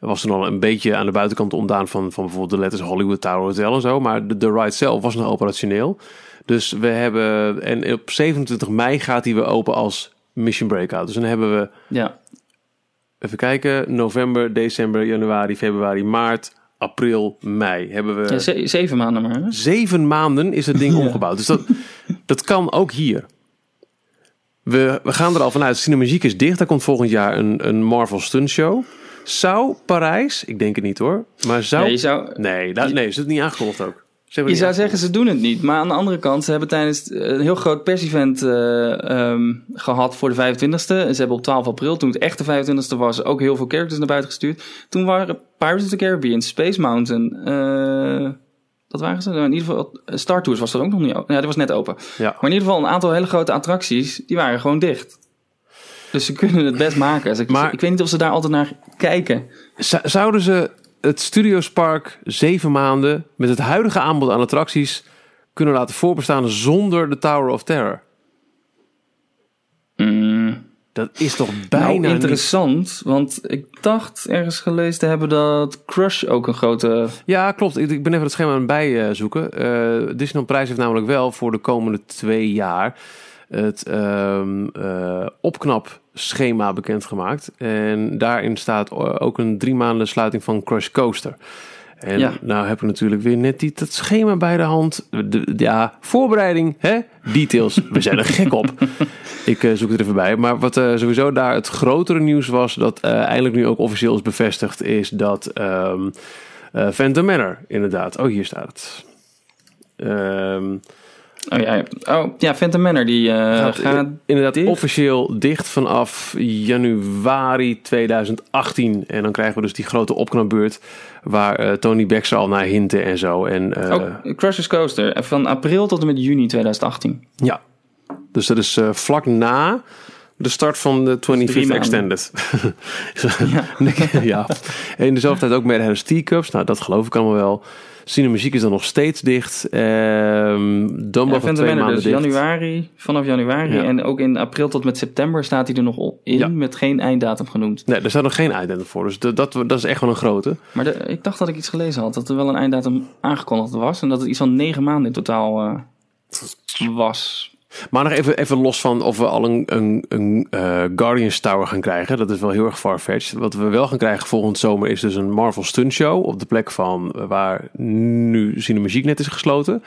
Er was toen al een beetje aan de buitenkant ontdaan van, van bijvoorbeeld de letters Hollywood Tower Hotel en zo. Maar de, de ride zelf was nog operationeel. Dus we hebben, en op 27 mei gaat die weer open als Mission Breakout. Dus dan hebben we, Ja, even kijken, november, december, januari, februari, maart, april, mei. Hebben we Ja, ze- zeven maanden maar. Hè? zeven maanden is het ding Ja. omgebouwd. Dus dat, dat kan ook hier. We, we gaan er al vanuit, Cinemagique is dicht. Daar komt volgend jaar een, een Marvel Stunt Show. Zou Parijs, ik denk het niet hoor, maar zou... Zou, Nee, dat, nee, is het niet aangekondigd ook? Je zou zeggen, ze doen het niet. Maar aan de andere kant, ze hebben tijdens eh, een heel groot persevent ehm, gehad voor de 25e. En ze hebben op 12 april, toen het echt de 25e was, ook heel veel characters naar buiten gestuurd. Toen waren Pirates of the Caribbean, Space Mountain, eh, dat waren ze. In ieder geval, Star Tours was dat ook nog niet open. Ja, die was net open. Ja. Maar in ieder geval, een aantal hele grote attracties, die waren gewoon dicht. Dus ze kunnen het best maken. Dus ik, Maar- ik weet niet of ze daar altijd naar kijken. Zou- Zouden ze het Studiospark zeven maanden met het huidige aanbod aan attracties kunnen laten voorbestaan zonder de Tower of Terror? Mm. Dat is toch bijna Nou, niet... interessant, want ik dacht ergens gelezen te hebben dat Crush ook een grote... Ja, klopt. Ik, ben even het schema aan het bijzoeken. Eh Disneyland Prijs heeft namelijk wel voor de komende twee jaar het ehm eh, opknapschema bekendgemaakt. En daarin staat ook een drie maanden sluiting van Crush Coaster. En Ja. nou heb ik natuurlijk weer net die, dat schema bij de hand. De, de- ja, voorbereiding, hè? details. We zijn er gek op. Ik eh, zoek het er even bij. Maar wat eh, sowieso daar het grotere nieuws was... dat eh, eindelijk nu ook officieel is bevestigd... is dat eh Phantom Manor inderdaad... Oh, hier staat het. Ehm, Oh ja, ja. oh, ja Phantom Manor, die eh, gaat, gaat... inderdaad dicht? officieel dicht vanaf januari 2018. En dan krijgen we dus die grote opknapbeurt... waar eh, Tony Baxter al naar hinten en zo. En, eh, Oh, Crush's Coaster, van april tot en met juni 2018. Ja, dus dat is vlak na de start van de 25th maanden. Extended. ja. ja. En dezelfde tijd ook met T-Cups. Nou, dat geloof ik allemaal wel. Cinemuziek is dan nog steeds dicht. Ehm Dumbo Ja, van twee maanden dus dicht. januari, vanaf januari. Ja. En ook in april tot met september staat hij er nog in, Ja. met geen einddatum genoemd. Nee, er staat nog geen einddatum voor. Dus dat, dat, dat is echt wel een grote. Maar de- ik dacht dat ik iets gelezen had, dat er wel een einddatum aangekondigd was. En dat het iets van negen maanden in totaal eh, was. Maar nog even, even los van of we al een, een, een eh, Guardians Tower gaan krijgen. Dat is wel heel erg farfetched. Wat we wel gaan krijgen volgend zomer is dus een Marvel Stunt Show. Op de plek van waar nu Cinemagiek net is gesloten.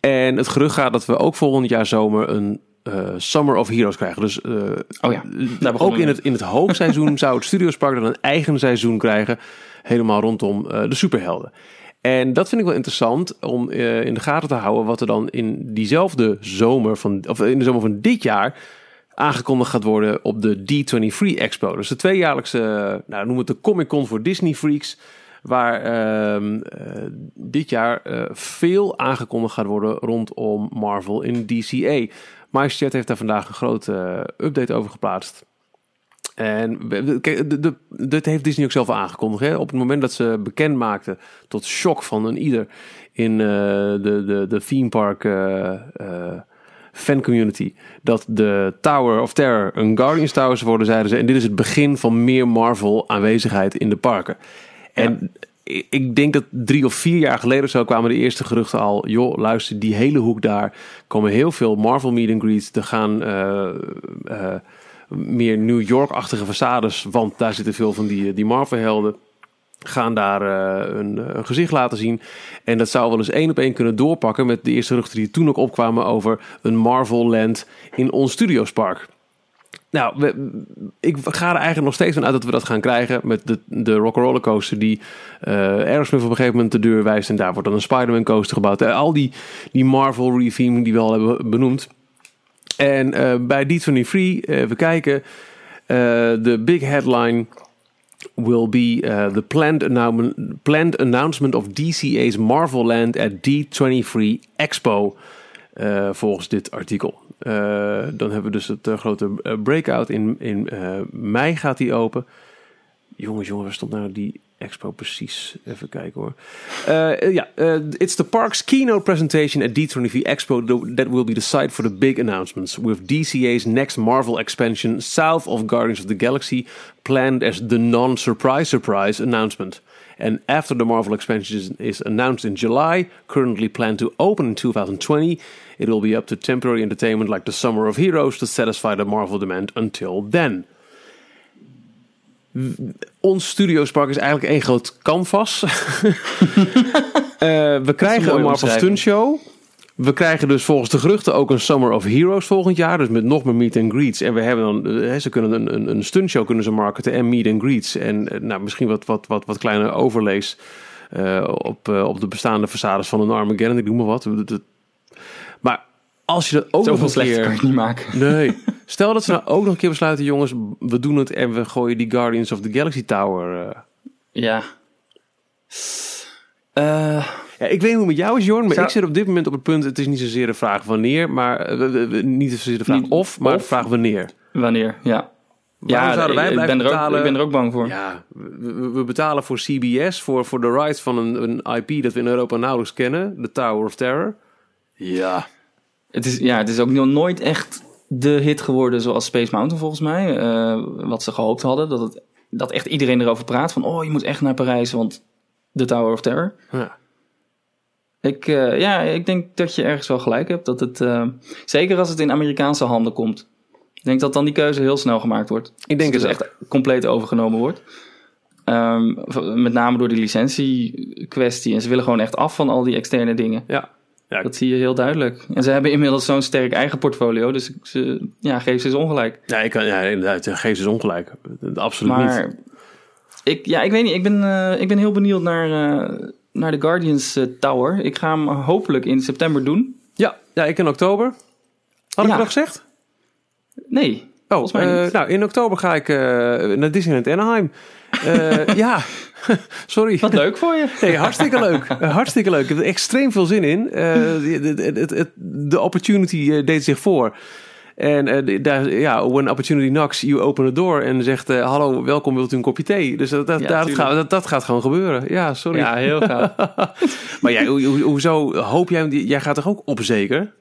En het gerucht gaat dat we ook volgend jaar zomer een eh, Summer of Heroes krijgen. Dus eh, Oh ja, daar ook in het, in het hoogseizoen zou het Studiospark dan een eigen seizoen krijgen. Helemaal rondom de superhelden. En dat vind ik wel interessant om eh, in de gaten te houden wat er dan in diezelfde zomer van, of in de zomer van dit jaar aangekondigd gaat worden op de D23 Expo. Dus de tweejaarlijkse, nou noem het de Comic Con voor Disney Freaks. Waar ehm, eh, dit jaar eh, veel aangekondigd gaat worden rondom Marvel in DCA. MyChat heeft daar vandaag een grote update over geplaatst. En we- we- kijk, de, de, dit heeft Disney ook zelf aangekondigd. Hè? Op het moment dat ze bekend maakten, tot shock van een ieder in eh, de, de, de theme park eh, eh, fan community, dat de Tower of Terror een Guardians Tower zou worden, zeiden ze. En dit is het begin van meer Marvel aanwezigheid in de parken. En ik- ik denk dat drie of vier jaar geleden zo kwamen de eerste geruchten al. Joh, luister, die hele hoek daar komen heel veel Marvel meet and greets. Er gaan meer New York-achtige façades, want daar zitten veel van die, die Marvel-helden. gaan daar uh, een, een, gezicht laten zien. En dat zou wel eens één op één kunnen doorpakken met de eerste geruchten die toen ook opkwamen over een Marvel Land in ons Studiospark. Nou, ik ga er eigenlijk nog steeds van uit dat we dat gaan krijgen met de, de Rock'n'Roller Coaster die uh, Aerosmith op een gegeven moment de deur wijst en daar wordt dan een Spider-Man coaster gebouwd. Al die, die Marvel retheming die we al hebben benoemd. En uh, bij D23, uh, we kijken, de big headline will be the planned, announcement, planned announcement of DCA's Marvel Land at D23 Expo. Volgens dit artikel. Dan hebben we dus het grote breakout in, in mei gaat die open. Jongens, jongens, waar stond nou die expo precies? Even kijken hoor. Uh, ja, uh, it's the park's keynote presentation at D23 Expo that will be the site for the big announcements, with DCA's next Marvel expansion south of Guardians of the Galaxy planned as the non-surprise surprise announcement. And after the Marvel expansion is, is announced in July, currently planned to open in 2020, it will be up to temporary entertainment like the Summer of Heroes to satisfy the Marvel demand until then. Ons studiospark is eigenlijk één groot canvas. uh, we krijgen een, een Marvel Stunt Show. We krijgen dus volgens de geruchten ook een Summer of Heroes volgend jaar. Dus met nog meer meet and greets. En we hebben dan, uh, ze kunnen een, een, een stuntshow kunnen ze marketen en meet and greets. En uh, nou, misschien wat, wat, wat, wat kleine overlays op, op de bestaande façades van een Armageddon. Ik noem maar wat. Maar als je dat ook Zoveel nog een keer... kan je niet maken. Nee. Stel dat ze nou ook nog een keer besluiten, jongens, we doen het en we gooien die Guardians of the Galaxy Tower. Uh... Ja. Uh, ja. Ik weet niet hoe het met jou is, Jorn, maar zou... ik zit op dit moment op het punt, het is niet zozeer de vraag wanneer, maar uh, niet zozeer de vraag niet, of, maar of, de vraag wanneer. Wanneer, ja. Waarom ja, zouden wij ik ben, er betalen? ook, ik ben er ook bang voor. Ja, we, we betalen voor CBS, voor, voor de rights van een, een IP dat we in Europa nauwelijks kennen, de Tower of Terror. Ja. Het is, ja, het is ook nog nooit echt de hit geworden zoals Space Mountain volgens mij. Uh, wat ze gehoopt hadden. Dat, het, dat echt iedereen erover praat. Van, oh, je moet echt naar Parijs, want de Tower of Terror. Ja. Ik, uh, ja, ik denk dat je ergens wel gelijk hebt. Dat het, uh, zeker als het in Amerikaanse handen komt. Ik denk dat dan die keuze heel snel gemaakt wordt. Ik denk dat het dus echt compleet overgenomen wordt. Um, met name door die licentie kwestie. En ze willen gewoon echt af van al die externe dingen. Ja. Ja, dat zie je heel duidelijk. En ze hebben inmiddels zo'n sterk eigen portfolio, dus ze, ja, geef ze eens ongelijk. Ja, ik kan, ja inderdaad, geef ze eens ongelijk. Absoluut maar, niet. Ik, ja, ik weet niet, ik ben, uh, ik ben heel benieuwd naar, uh, naar de Guardians uh, Tower. Ik ga hem hopelijk in september doen. Ja, ja ik in oktober. Had ik ja. nog gezegd? Nee. Oh, nou, in oktober ga ik naar Disneyland Anaheim. ja, sorry. Wat leuk voor je. Nee, hartstikke leuk. hartstikke leuk. Ik heb er extreem veel zin in. Uh, de, de opportunity deed zich voor. En uh, daar, ja, when opportunity knocks, you open the door. En zegt, uh, hallo, welkom, wilt u een kopje thee? Dus dat, dat, ja, dat, gaat, dat, dat, gaat gewoon gebeuren. Ja, sorry. Ja, heel gaaf. maar jij, ho, ho, hoezo hoop jij, jij gaat toch ook op zeker?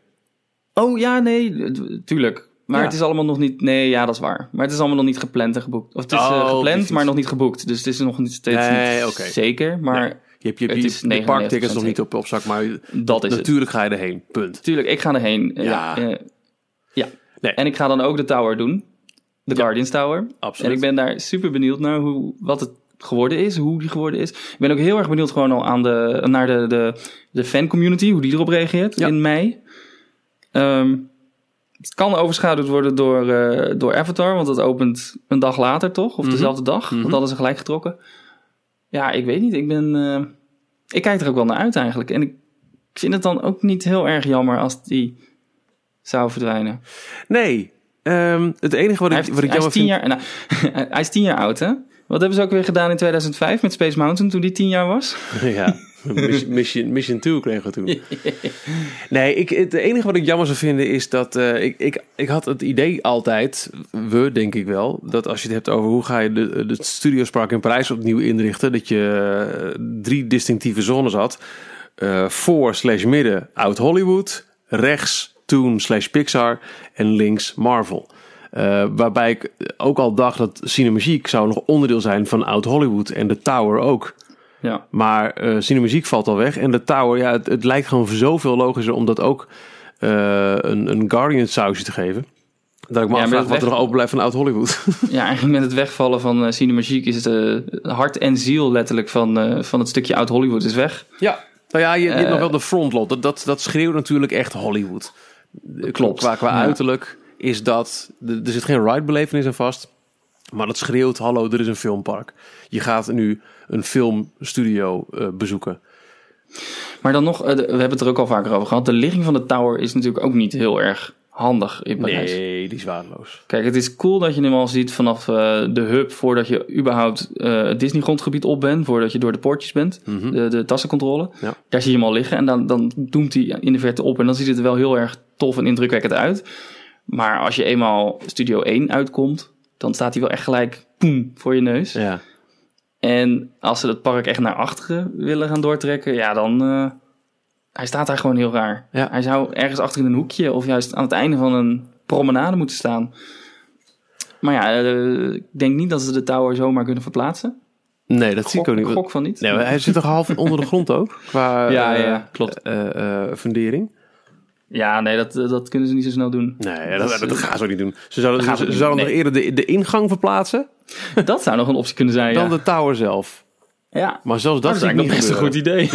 Oh ja, nee, tuurlijk. Maar ja. het is allemaal nog niet. Nee, ja, dat is waar. Maar het is allemaal nog niet gepland en geboekt. Of het is oh, uh, gepland, maar nog niet geboekt. Dus het is nog niet steeds nee, niet okay. zeker. Maar nee. je hebt je, je, je, je parktickets nog niet op, op zak, maar dat is natuurlijk het. ga je erheen. Punt. Tuurlijk, ik ga erheen. Ja. Uh, ja. Nee. En ik ga dan ook de tower doen. De ja. Guardians Tower. Absoluut. En ik ben daar super benieuwd naar hoe, wat het geworden is, hoe die geworden is. Ik ben ook heel erg benieuwd gewoon al aan de, naar de, de, de fan community, hoe die erop reageert ja. in mei. Um, het kan overschaduwd worden door, uh, door Avatar, want dat opent een dag later toch? Of Mhm. mm -hmm. dezelfde dag, mm -hmm. want hadden ze gelijk getrokken. Ja, ik weet niet. Ik ben. Uh, ik kijk er ook wel naar uit eigenlijk. En ik vind het dan ook niet heel erg jammer als die zou verdwijnen. Nee. Um, het enige wat ik, heeft, wat ik jammer vind... jaar, nou, hij is tien jaar oud, hè? Wat hebben ze ook weer gedaan in 2005 met Space Mountain toen die tien jaar was? ja. Mission, mission 2 kregen we toen. nee, ik, het enige wat ik jammer zou vinden is dat uh, ik, ik, ik had het idee altijd, we denk ik wel, dat als je het hebt over hoe ga je de, de studiospark in Parijs opnieuw inrichten, dat je uh, drie distinctieve zones had. Uh, voor slash midden Oud Hollywood, rechts Toon slash Pixar en links Marvel. Uh, waarbij ik ook al dacht dat Cinemagiek zou nog onderdeel zijn van Oud Hollywood en de Tower ook. Ja. Maar uh, Cinemuziek valt al weg. En de Tower, ja, het, het lijkt gewoon zoveel logischer om dat ook uh, een, een Guardian sausje te geven. Dat ik me Ja, afvraag wat er nog open blijft van oud-Hollywood. Ja, eigenlijk met het wegvallen van uh, Cinemagique is het uh, hart en ziel letterlijk van, uh, van het stukje oud Hollywood is weg. Ja, nou ja, je, je hebt Eh. nog wel de frontlot. Dat, dat, dat schreeuwt natuurlijk echt Hollywood. Klopt, Qua, qua ja. uiterlijk is dat... Er er zit geen ride-belevenis aan vast. Maar dat schreeuwt, hallo, er is een filmpark. Je gaat nu een filmstudio eh, bezoeken. Maar dan nog, eh, we hebben het er ook al vaker over gehad. De ligging van de tower is natuurlijk ook niet heel erg handig in Parijs. Nee, die is waardeloos. Kijk, het is cool dat je hem al ziet vanaf eh, de hub voordat je überhaupt eh, het Disney grondgebied op bent, voordat je door de poortjes bent, de, de tassencontrole. Ja. Daar zie je hem al liggen en dan, dan doemt hij in de verte op en dan ziet het er wel heel erg tof en indrukwekkend uit. Maar als je eenmaal Studio 1 uitkomt, dan staat hij wel echt gelijk poem voor je neus. Ja. En als ze het park echt naar achteren willen gaan doortrekken, ja, dan. eh, hij staat daar gewoon heel raar. Ja. Hij zou ergens achter in een hoekje of juist aan het einde van een promenade moeten staan. Maar ja, eh, ik denk niet dat ze de tower zomaar kunnen verplaatsen. Nee, dat zie ik ook niet. gok van niet. Nee, hij zit toch half onder de grond ook? Qua Ja, eh, ja, klopt. fundering? Ja, nee, dat, dat kunnen ze niet zo snel doen. Nee, dat, Dat dat, is, gaan ze ook niet doen. Ze zouden, ze, zouden nog eerder de, de ingang verplaatsen Dat zou nog een optie kunnen zijn. dan ja. de tower zelf. Ja. Maar zelfs dat, dat is zie ik eigenlijk niet nog best een goed idee.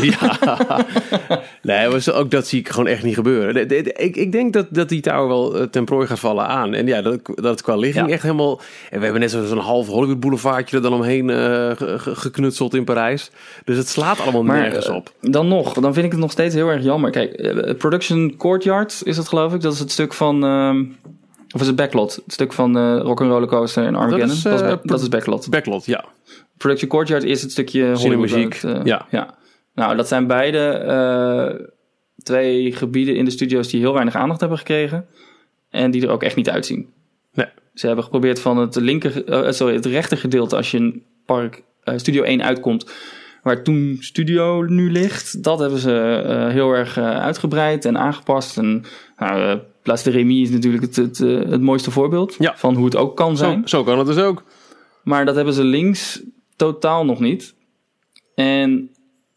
Nee, maar zo- ook dat zie ik gewoon echt niet gebeuren. De- de- de- ik, ik denk dat, dat die tower wel eh, ten prooi gaat vallen aan. En ja, dat, dat het qua ligging Ja. echt helemaal... En we hebben net zo- zo'n half Hollywood boulevardje er dan omheen eh, ge- ge- geknutseld in Parijs. Dus het slaat allemaal Maar nergens eh, op. dan nog, dan vind ik het nog steeds heel erg jammer. Kijk, Production Courtyard is het geloof ik. Dat is het stuk van... of is het Backlot? Het stuk van eh Rock'n'Roller Coaster en Armageddon. Dat is, is, eh, dat is Backlot. Backlot, ja. Production Courtyard is het stukje Hollywood. Het, eh, ja. ja. Nou, dat zijn beide twee gebieden in de studio's die heel weinig aandacht hebben gekregen. En die er ook echt niet uitzien. Nee. Ze hebben geprobeerd van het linker, sorry, het rechter gedeelte als je een park Studio 1 uitkomt, waar toen Studio nu ligt, dat hebben ze heel erg uitgebreid en aangepast. En nou, eh, Place de Remy is natuurlijk het, het, eh, het mooiste voorbeeld Ja. van hoe het ook kan zijn. zo kan het dus ook. Maar dat hebben ze links totaal nog niet. En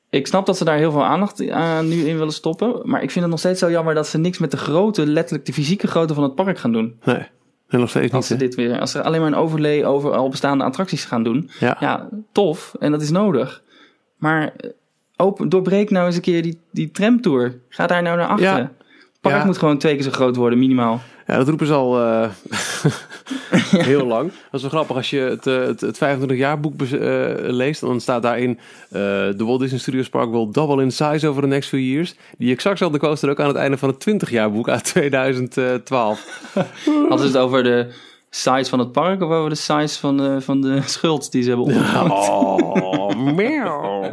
ik snap dat ze daar heel veel aandacht aan nu in willen stoppen. Maar ik vind het nog steeds zo jammer dat ze niks met de grootte, letterlijk de fysieke grootte van het park gaan doen. Nee, en nog steeds niet. Als ze hè? dit weer, als ze alleen maar een overlay over al bestaande attracties gaan doen. Ja. Ja, tof. En dat is nodig. Maar eh, open, doorbreek nou eens een keer die, die tramtour. Ga daar nou naar achteren. Ja. Park Ja. moet gewoon twee keer zo groot worden, minimaal. Ja, dat roepen ze al eh, heel lang. Dat is wel grappig als je het, eh, het, het 25 jaar boek eh, leest. Dan staat daarin de Walt Disney Studios Park will double in size over the next few years. Die exact zelfde coaster ook aan het einde van het 20 jaar boek uit 2012. Hadden ze het over de size van het park of over de size van de, van de schuld die ze hebben opgebouwd? Oh, meow.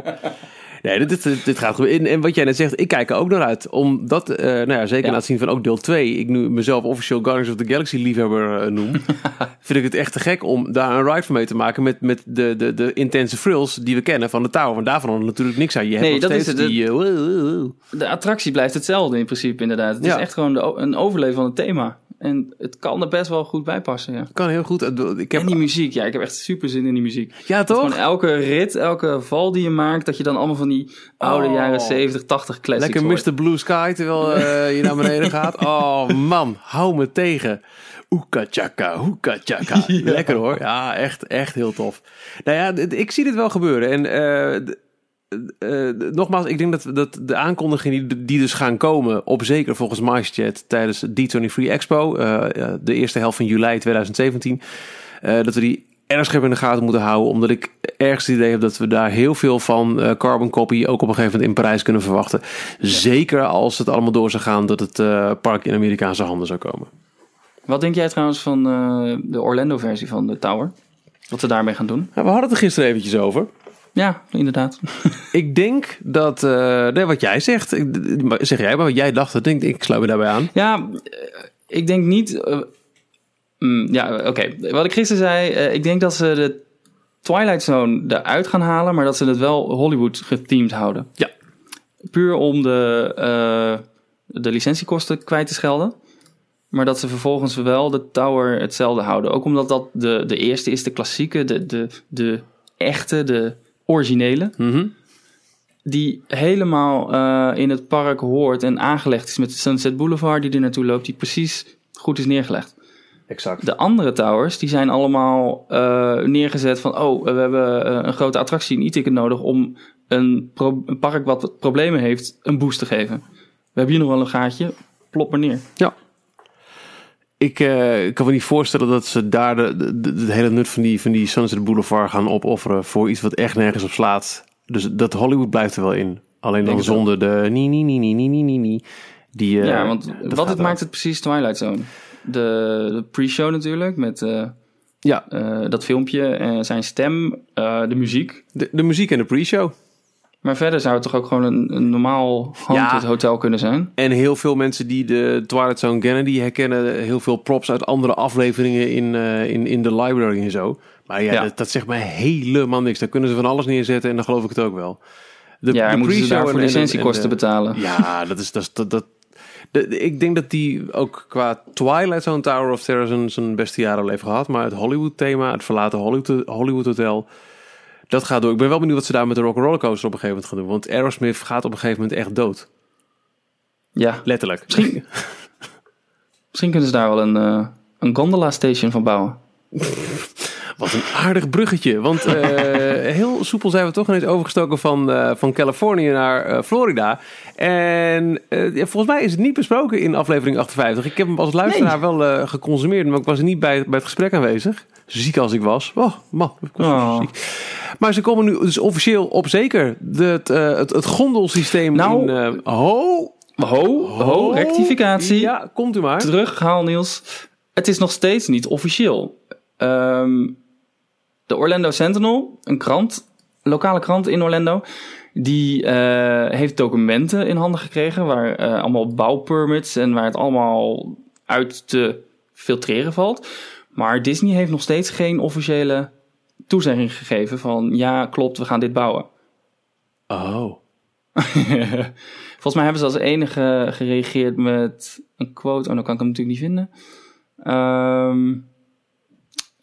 Nee, dit, dit, dit gaat goed. En, en wat jij net zegt, ik kijk er ook naar uit. Omdat, eh, nou ja, zeker Ja. na het zien van ook deel 2, ik nu mezelf officieel Guardians of the Galaxy liefhebber eh, noem, vind ik het echt te gek om daar een ride van mee te maken met, met de, de, de intense frills die we kennen van de Tower. Want daarvan hadden natuurlijk niks aan. Je hebt Nee, dat is het. die... woe. De attractie blijft hetzelfde in principe inderdaad. Het Ja. is echt gewoon de, een overleven van het thema. En het kan er best wel goed bij passen, ja. kan heel goed. Ik heb, En die muziek, ja, ik heb echt super zin in die muziek. ja, toch? Gewoon elke rit, elke val die je maakt, dat je dan allemaal van die oude Oh. jaren 70, 80 classics Lekker hoort. Mr. Blue Sky terwijl eh, je naar beneden gaat. Oh man, hou me tegen. Oeka chaka, chaka. Lekker hoor. Ja, echt, echt heel tof. Nou ja, ik zie dit wel gebeuren. En eh, eh, d- nogmaals, ik denk dat, dat de aankondigingen die, die dus gaan komen, op zeker volgens MyChat tijdens de D23 Expo, eh, de eerste helft van juli 2017, eh, dat we die erg scherp in de gaten moeten houden. Omdat ik ergens het idee heb dat we daar heel veel van eh, carbon copy ook op een gegeven moment in Parijs kunnen verwachten. Zeker als het allemaal door zou gaan dat het eh, park in Amerikaanse handen zou komen. Wat denk jij trouwens van eh, de Orlando-versie van de Tower? Wat ze daarmee gaan doen? We hadden het er gisteren eventjes over. Ja, inderdaad. Ik denk dat, nee, wat jij zegt, ik- zeg jij maar wat jij dacht, dat denk ik, ik sluit me daarbij aan. Ja, eh, ik denk niet. eh, mm, ja, oké. Wat ik gisteren zei, ik denk dat ze de Twilight Zone eruit gaan halen, maar dat ze het wel Hollywood gethemed houden. Ja. Puur om de, de licentiekosten kwijt te schelden. Maar dat ze vervolgens wel de tower hetzelfde houden. Ook omdat dat de, de eerste is, de klassieke, de, de, de echte, de originele. Mhm. Die helemaal eh, in het park hoort en aangelegd is met de Sunset Boulevard die er naartoe loopt. Die precies goed is neergelegd. Exact. De andere towers die zijn allemaal eh, neergezet van... oh, we hebben eh, een grote attractie, een e-ticket nodig... om een, een park wat problemen heeft een boost te geven. We hebben hier nog wel een gaatje, plop maar neer. Ja. Ik eh, kan me niet voorstellen dat ze daar de, het hele nut van die, van die Sunset Boulevard gaan opofferen voor iets wat echt nergens op slaat. Dus dat Hollywood blijft er wel in. Alleen dan zonder de nie, nie, nie, nie, nie, nie, nie. Die, eh, ja, want wat het maakt het precies Twilight Zone? De, de pre-show natuurlijk, met eh, Ja, dat filmpje, eh, zijn stem, de muziek. de, de muziek en de pre-show. Maar verder zou het toch ook gewoon een, een normaal haunted Ja. hotel kunnen zijn? En heel veel mensen die de Twilight Zone kennen, die herkennen heel veel props uit andere afleveringen in, eh, in, in de library en zo. Maar ja, Ja. Dat, dat zegt mij helemaal niks. Daar kunnen ze van alles neerzetten en dan geloof ik het ook wel. De, Ja, en moeten ze daarvoor en- en- licentiekosten en de- betalen? Ja, dat is dat. dat, dat de, de- ik denk dat die ook qua Twilight Zone Tower of Terror zijn, zijn beste jaren al heeft gehad. Maar het Hollywood thema, het verlaten Hollywood, Hollywood Hotel, dat gaat door. Ik ben wel benieuwd wat ze daar met de Rock'n'Roller Coaster op een gegeven moment gaan doen. Want Aerosmith gaat op een gegeven moment echt dood. Ja, Letterlijk. Misschien- misschien kunnen ze daar wel een, eh, een gondola station van bouwen. Wat een aardig bruggetje. Want eh, heel soepel zijn we toch ineens overgestoken van, eh, van Californië naar Florida. En volgens mij is het niet besproken in aflevering 58. Ik heb hem als luisteraar wel geconsumeerd, maar ik was er niet bij, bij het gesprek aanwezig. Ziek als ik was. Oh, man, ik was Oh. ziek. Maar ze komen nu dus officieel op zeker. De, het, eh, het, het gondelsysteem Nou, in... eh, ho, Ho, ho, rectificatie. Ja, komt u maar. Terug, haal Niels. Het is nog steeds niet officieel. Ehm, de Orlando Sentinel, een krant, lokale krant in Orlando, die eh, heeft documenten in handen gekregen waar allemaal bouwpermits en waar het allemaal uit te filtreren valt. Maar Disney heeft nog steeds geen officiële toezegging gegeven van ja, klopt, we gaan dit bouwen. Oh. Volgens mij hebben ze als enige gereageerd met een quote. Oh, dan kan ik hem natuurlijk niet vinden. Ehm,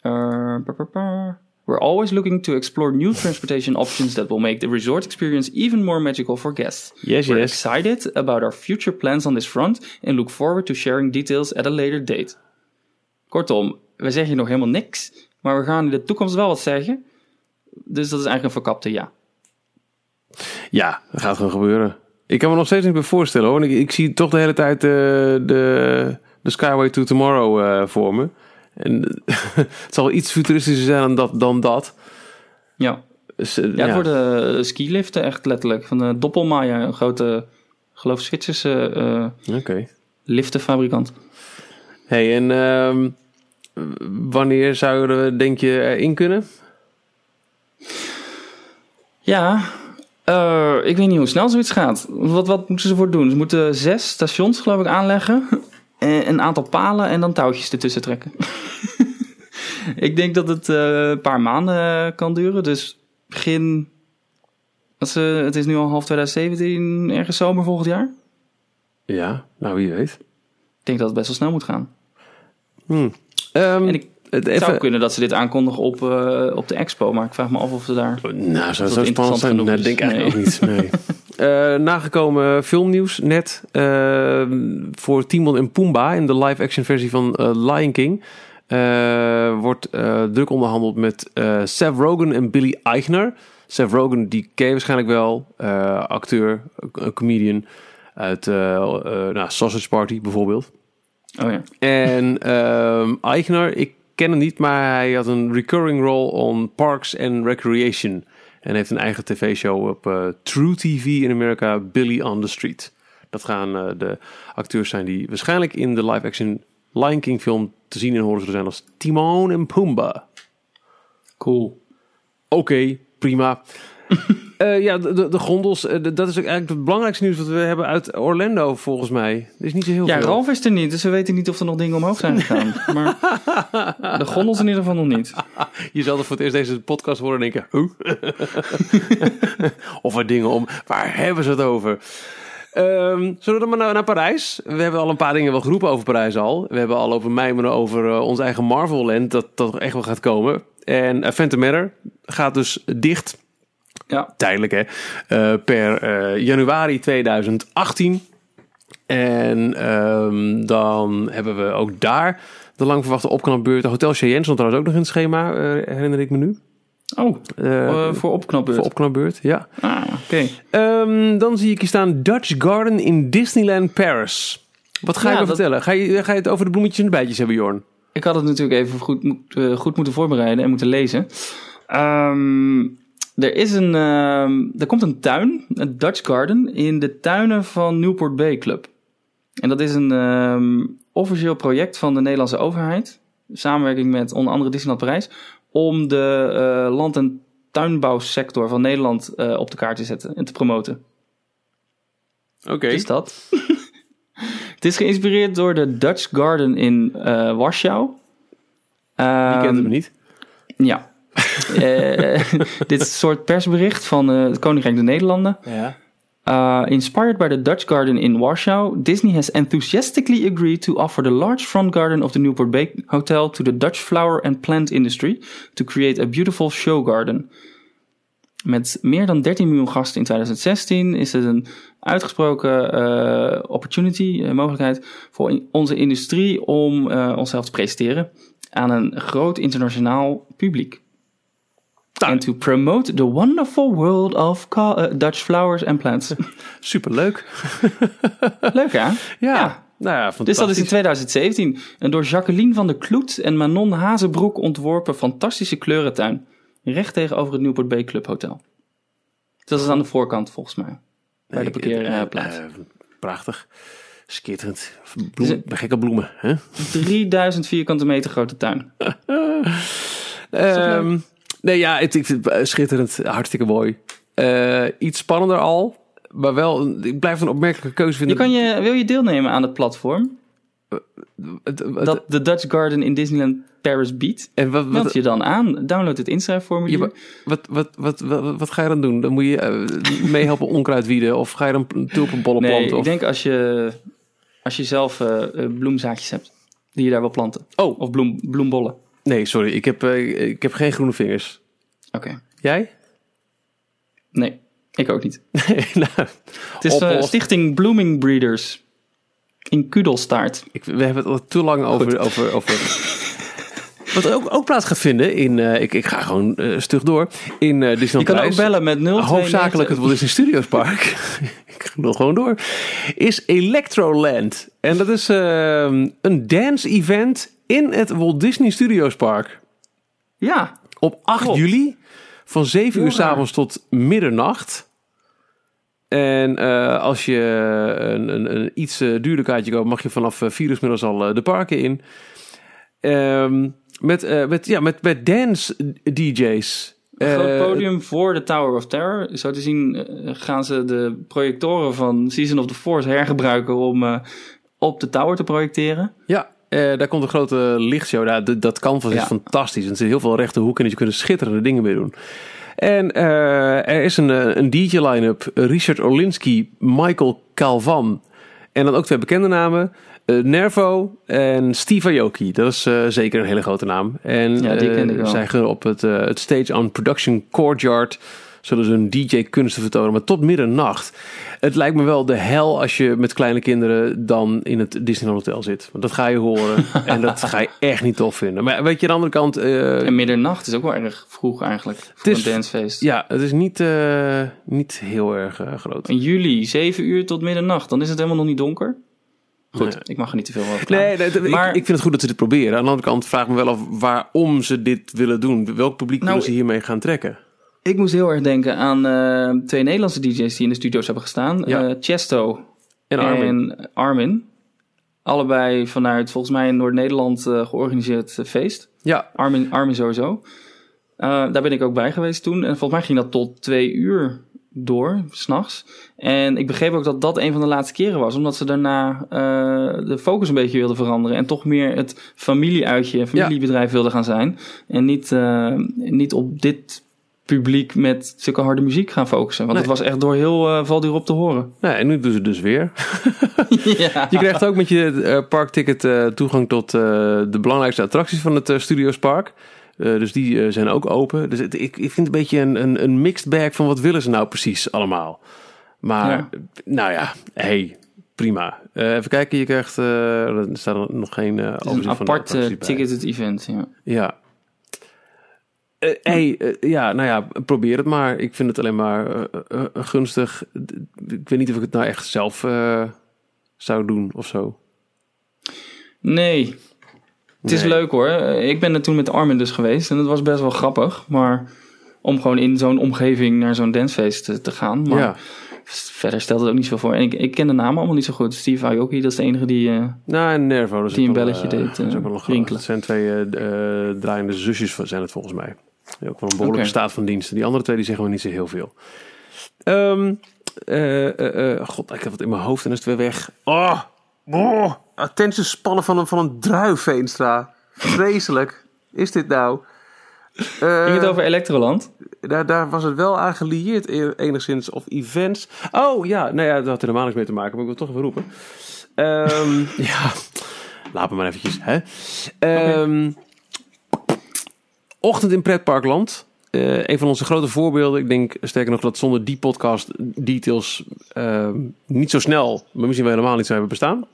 eh. We're always looking to explore new transportation options that will make the resort experience even more magical for guests. Yes, We're yes. excited about our future plans on this front and look forward to sharing details at a later date. Kortom, we zeggen nog helemaal niks, maar we gaan in de toekomst wel wat zeggen. Dus dat is eigenlijk een verkapte ja. Ja, dat gaat gewoon gebeuren. Ik kan me nog steeds niet meer voorstellen hoor. Ik, ik zie toch de hele tijd de, de, de Skyway to Tomorrow eh, voor me. En het zal iets futuristischer zijn dan dat. Dan dat. Ja. Dus, eh, Ja, worden eh, skiliften echt letterlijk. Van de Doppelmayr, een grote, geloof Zwitserse eh, liftenfabrikant. Hey, en ehm, wanneer zouden we, denk je, erin kunnen? Ja, eh, ik weet niet hoe snel zoiets gaat. Wat, wat moeten ze voor doen? Ze moeten zes stations, geloof ik, aanleggen. En een aantal palen en dan touwtjes ertussen trekken. ik denk dat het eh, een paar maanden eh, kan duren. Dus begin... Als, het is nu al half 2017, ergens zomer volgend jaar. Ja, nou wie weet. Ik denk dat het best wel snel moet gaan. Hm. Ehm, En ik het zou kunnen dat ze dit aankondigen op, eh, op de expo, maar ik vraag me af of ze daar... Nou, zou zo spannend interessant zijn? Nee, denk ik eigenlijk ook niet. Nee. Eh, nagekomen filmnieuws net. eh, voor Timon en Pumbaa in de live-action versie van eh, Lion King. eh, wordt eh, druk onderhandeld met eh Seth Rogen en Billy Eichner. Seth Rogen, die ken je waarschijnlijk wel. eh, acteur, comedian uit nou, Sausage Party bijvoorbeeld. Oh ja. En ehm Eichner, ik ken hem niet, maar hij had een recurring role on Parks and Recreation. En heeft een eigen tv-show op eh, True TV in Amerika, Billy on the Street. Dat gaan eh, de acteurs zijn die waarschijnlijk in de live-action Lion King film te zien en horen zullen zijn als Timon en Pumbaa. Cool. Oké, prima. Eh, ja, de, de, de gondels, eh, dat is ook eigenlijk het belangrijkste nieuws wat we hebben uit Orlando volgens mij. Er is niet zo heel Ja, veel. Ralf is er niet, dus we weten niet of er nog dingen omhoog zijn gegaan. maar de gondels in ieder geval nog niet. Je zal er voor het eerst deze podcast horen en denken, huh? of er dingen om, waar hebben ze het over? Ehm, zullen we dan maar naar, naar Parijs? We hebben al een paar dingen wel geroepen over Parijs al. We hebben al over mijmeren over eh, ons eigen Marvel-land, dat dat echt wel gaat komen. En uh, Phantom Matter gaat dus dicht, Ja, tijdelijk hè, eh, per eh, januari 2018. En ehm, dan hebben we ook daar De lang verwachte opknapbeurt. Hotel Cheyenne stond trouwens ook nog in het schema, eh, herinner ik me nu. Oh, voor opknapbeurt. voor opknapbeurt, ja. Ah, oké. Ehm, dan zie ik hier staan Dutch Garden in Disneyland Paris. Wat ga je Ja, me dat- vertellen? Ga je, ga je het over de bloemetjes en de bijtjes hebben, Jorn? Ik had het natuurlijk even goed, goed moeten voorbereiden en moeten lezen. Ehm, er, is een, ehm, er komt een tuin, een Dutch Garden, in de tuinen van Newport Bay Club. En dat is een ehm, officieel project van de Nederlandse overheid. in Samenwerking met onder andere Disneyland Parijs. Om de eh, land- en tuinbouwsector van Nederland eh, op de kaart te zetten en te promoten. Oké. Is dat? het is geïnspireerd door de Dutch Garden in eh Warschau. Die kent Ehm, hem niet. Ja. Eh, dit soort persbericht van eh, het Koninkrijk der Nederlanden. Ja. Uh, inspired by the Dutch garden in Warsaw, Disney has enthusiastically agreed to offer the large front garden of the Newport Bay Hotel to the Dutch flower and plant industry to create a beautiful show garden. Met meer dan 13 miljoen gasten in 2016 is het een uitgesproken opportunity, mogelijkheid voor in- onze industrie om onszelf te presenteren aan een groot internationaal publiek. And to promote the wonderful world of eh, Dutch flowers and plants. Superleuk. Leuk hè? Ja. Ja. Nou ja, fantastisch. Dus dat is in 2017 een door Jacqueline van der Kloet en Manon Hazenbroek ontworpen fantastische kleurentuin. Recht tegenover het Newport Bay Club Hotel. Dat is aan de voorkant volgens mij. Bij de Ik- eh, parkeerplaats. eh, prachtig. Skitterend. Dus Bloem, gekke bloemen. Hè? 3000 vierkante meter grote tuin. Ehm, nee, ja, het, ik vind het eh, schitterend. Hartstikke mooi. Eh, iets spannender al. Maar wel, ik blijf een opmerkelijke keuze Je vinden. kan je, wil je deelnemen aan het platform het- dat de Dutch Garden in Disneyland Paris biedt? en wat, Meld wat, je dan aan. Download het inschrijfformulier. Ja, wat, wat, wat, wat, wat ga je dan doen? Dan moet je eh, meehelpen onkruid wieden? Of ga je dan tulpenbollen Nee, planten? ik Of... denk als je, als je zelf eh, eh, bloemzaadjes hebt, die je daar wil planten. Oh, Of bloem, bloembollen. Nee, sorry. Ik heb, eh, ik heb geen groene vingers. Oké. Jij? Nee, ik ook niet. Nee, nou, Het is eh, Oplost. Stichting Blooming Breeders in Kudelstaart. ik, we hebben het al te lang over... over, over wat ook, ook plaats gaat vinden in... eh, ik, ik ga gewoon eh, stug door. In eh Je Disneyland kan ook bellen met 0 hoofdzakelijk het Walt Disney Studios Park. ik ga nog gewoon door. Is Electroland. En dat is ehm, een dance event in het Walt Disney Studios Park. Ja, Op 8 Klopt. juli van 7 uur s'avonds tot middernacht. En eh, als je een, een, een iets eh, duurder kaartje koopt, mag je vanaf eh, 4 uur 's middags al eh, de parken in. Ehm, met, eh, met, ja, met, met dance DJ's. een groot Eh, podium voor de Tower of Terror. Zo te zien eh, gaan ze de projectoren van Season of the Force hergebruiken om eh, op de tower te projecteren. Ja, eh, daar komt een grote lichtshow. Nou, dat, van is Ja. fantastisch. En er zitten heel veel rechte hoeken en je kunt er schitterende dingen mee doen. En eh, er is een, eh, een DJ-line-up. Richard Orlinski, Michael Calvan. En dan ook twee bekende namen. Nervo en Steve Aoki. Dat is zeker een hele grote naam. En Ja, die ken ik wel. zij gaan op het, het Stage on Production Courtyard... zullen ze hun DJ-kunsten vertonen, maar tot middernacht. Het lijkt me wel de hel als je met kleine kinderen dan in het Disneyland Hotel zit. Want dat ga je horen en dat ga je echt niet tof vinden. Maar weet je, aan de andere kant... eh, En middernacht is ook wel erg vroeg eigenlijk voor is- een dancefeest. ja, het is niet, eh, niet heel erg eh, groot. In juli, 7 uur tot middernacht. Dan is het helemaal nog niet donker. Goed, ik mag er niet te veel over praten. Nee, Maar- ik, ik vind het goed dat ze dit proberen. Aan de andere kant vraag ik me wel af waarom ze dit willen doen. Welk publiek Nou, willen ze hiermee gaan trekken? Ik moest heel erg denken aan eh, twee Nederlandse DJ's die in de studio's hebben gestaan. Ja. Eh, Chesto En Armin. en Armin. Allebei vanuit volgens mij een Noord-Nederland eh, georganiseerd feest. Ja, Armin, Armin sowieso. Daar ben ik ook bij geweest toen. En volgens mij ging dat tot twee uur door, s'nachts. En ik begreep ook dat dat een van de laatste keren was. Omdat ze daarna de focus een beetje wilden veranderen. En toch meer het familieuitje, familiebedrijf wilden gaan zijn. En niet, niet op dit publiek met zulke harde muziek gaan focussen. Want Nee. het was echt door heel uh, Valduur op te horen. nou, en nu doen ze het dus weer. ja. Je krijgt ook met je eh, parkticket eh, toegang tot eh, de belangrijkste attracties van het eh, Studios Park. Eh, dus die eh, zijn ook open. Dus het, ik, ik vind het een beetje een, een, een mixed bag van wat willen ze nou precies allemaal. Maar, Ja. nou ja, hey, prima. Eh, even kijken, je krijgt... eh, er staat nog geen eh Het is overzicht een van apart eh, attracties bij. ticketed event. Ja. Ja. Eh, hey, eh, ja, nou ja, probeer het maar. Ik vind het alleen maar eh, gunstig. Ik weet niet of ik het nou echt zelf zou doen of zo. Nee. Het is leuk hoor. Ik ben er toen met Armin dus geweest en het was best wel grappig. Maar om gewoon in zo'n omgeving naar zo'n dancefeest te, te gaan. Maar Ja. verder stelt het ook niet zo voor. En ik, ik ken de namen allemaal niet zo goed. Steve Aoki, dat is de enige die... Nou, en Nervo. Dat Die een belletje deed, dat is ook wel zijn twee draaiende zusjes zijn het volgens mij. Ook wel een behoorlijke staat van diensten. Die andere twee die zeggen we niet zo heel veel. Eh, God, ik heb het in mijn hoofd en is het weer weg. Oh, oh attentiespannen van een, van een druif, Veenstra. Vreselijk. Is dit nou? Ging het over Electroland? daar, daar was het wel aan gelieerd enigszins. Of events. Oh ja, nou ja, dat had er helemaal niks mee te maken. Maar ik wil het toch even roepen. Ehm, ja, laat me maar eventjes. Hè. Ehm, Ochtend in Pretparkland. Eh een van onze grote voorbeelden. Ik denk sterker nog dat zonder die podcast details ehm, niet zo snel, maar misschien wel helemaal niet zou hebben bestaan.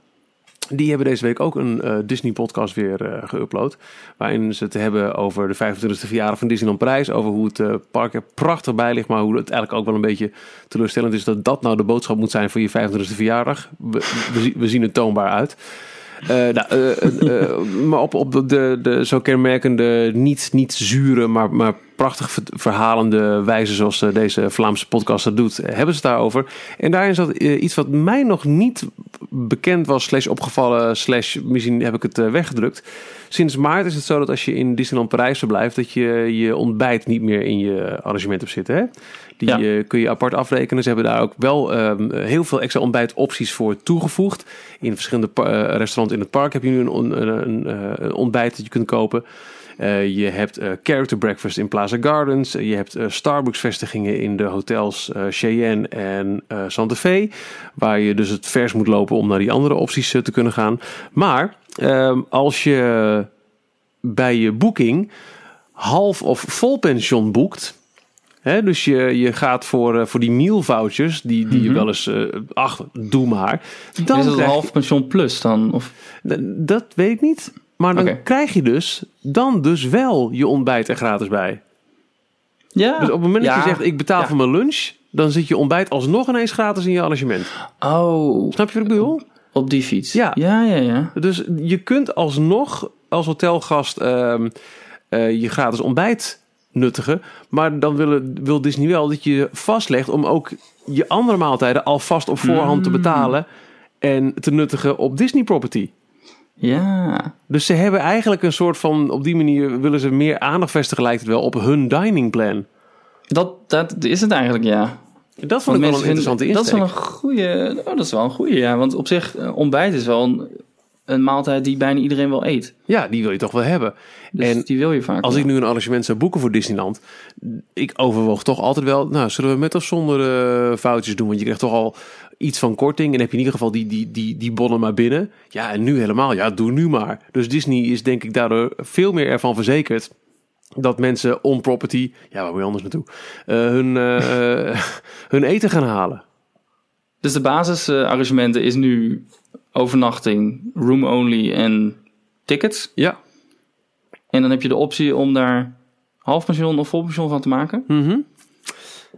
Die hebben deze week ook een eh, Disney podcast weer eh geüpload. Waarin ze het hebben over de 25e verjaardag van Disneyland Parijs. Over hoe het eh, park er prachtig bij ligt. Maar hoe het eigenlijk ook wel een beetje teleurstellend is dat dat nou de boodschap moet zijn voor je 25e verjaardag. We, we zien het toonbaar uit. Eh, nou, eh, eh, maar op, op de, de, de zo kenmerkende, niet, niet zure, maar, maar prachtig ver- verhalende wijze zoals eh, deze Vlaamse podcast dat doet, eh, hebben ze het daarover. En daarin zat eh, iets wat mij nog niet bekend was, slash opgevallen, slash misschien heb ik het weggedrukt. Sinds maart is het zo dat als je in Disneyland Parijs verblijft, dat je je ontbijt niet meer in je arrangement hebt zitten. Hè? Die Ja. kun je apart afrekenen. Ze hebben daar ook wel ehm, heel veel extra ontbijtopties voor toegevoegd. In verschillende restaurants in het park heb je nu een, on- een, een, een ontbijt dat je kunt kopen. Eh, je hebt eh, character breakfast in Plaza Gardens. je hebt eh, Starbucks vestigingen in de hotels eh, Cheyenne en eh, Santa Fe. Waar je dus het vers moet lopen om naar die andere opties eh, te kunnen gaan. Maar ehm, als je bij je boeking half of vol pension boekt. Hè, dus je, je gaat voor, eh, voor die meal vouchers, die, die je wel eens, eh ach, doe maar. Dan is het half pension plus dan? Of, Dat weet ik niet. Maar dan krijg je dus dan dus wel je ontbijt er gratis bij. ja. Dus op het moment dat Ja. je zegt ik betaal Ja. voor mijn lunch, dan zit je ontbijt alsnog ineens gratis in je arrangement. Oh, Snap je wat ik bedoel? op die fiets. Ja. Ja, ja, ja. Dus je kunt alsnog als hotelgast ehm, eh, je gratis ontbijt nuttigen. Maar dan wil, wil Disney wel dat je vastlegt om ook je andere maaltijden alvast op voorhand Mm. te betalen. En te nuttigen op Disney property. Ja. Dus ze hebben eigenlijk een soort van, op die manier willen ze meer aandacht vestigen, lijkt het wel, op hun dining plan. Dat, dat is het eigenlijk, ja. Dat vond ik wel een interessante insteek. Dat is wel een goede. Oh, dat is wel een goede, ja. Want op zich, eh, ontbijt is wel een, een maaltijd die bijna iedereen wel eet. Ja, die wil je toch wel hebben. Dus en die wil je vaak. als wel. ik nu een arrangement zou boeken voor Disneyland, ik overwoog toch altijd wel, nou, zullen we met of zonder eh foutjes doen? Want je krijgt toch al iets van korting en heb je in ieder geval die, die, die, die bonnen maar binnen. Ja, en nu helemaal, ja, doe nu maar. Dus Disney is denk ik daardoor veel meer ervan verzekerd dat mensen on property, ja, waar moet je anders naartoe, eh, hun, eh, hun eten gaan halen. Dus de basisarrangementen is nu overnachting, room only en tickets. Ja. En dan heb je de optie om daar half pension of vol pension van te maken. Mhm.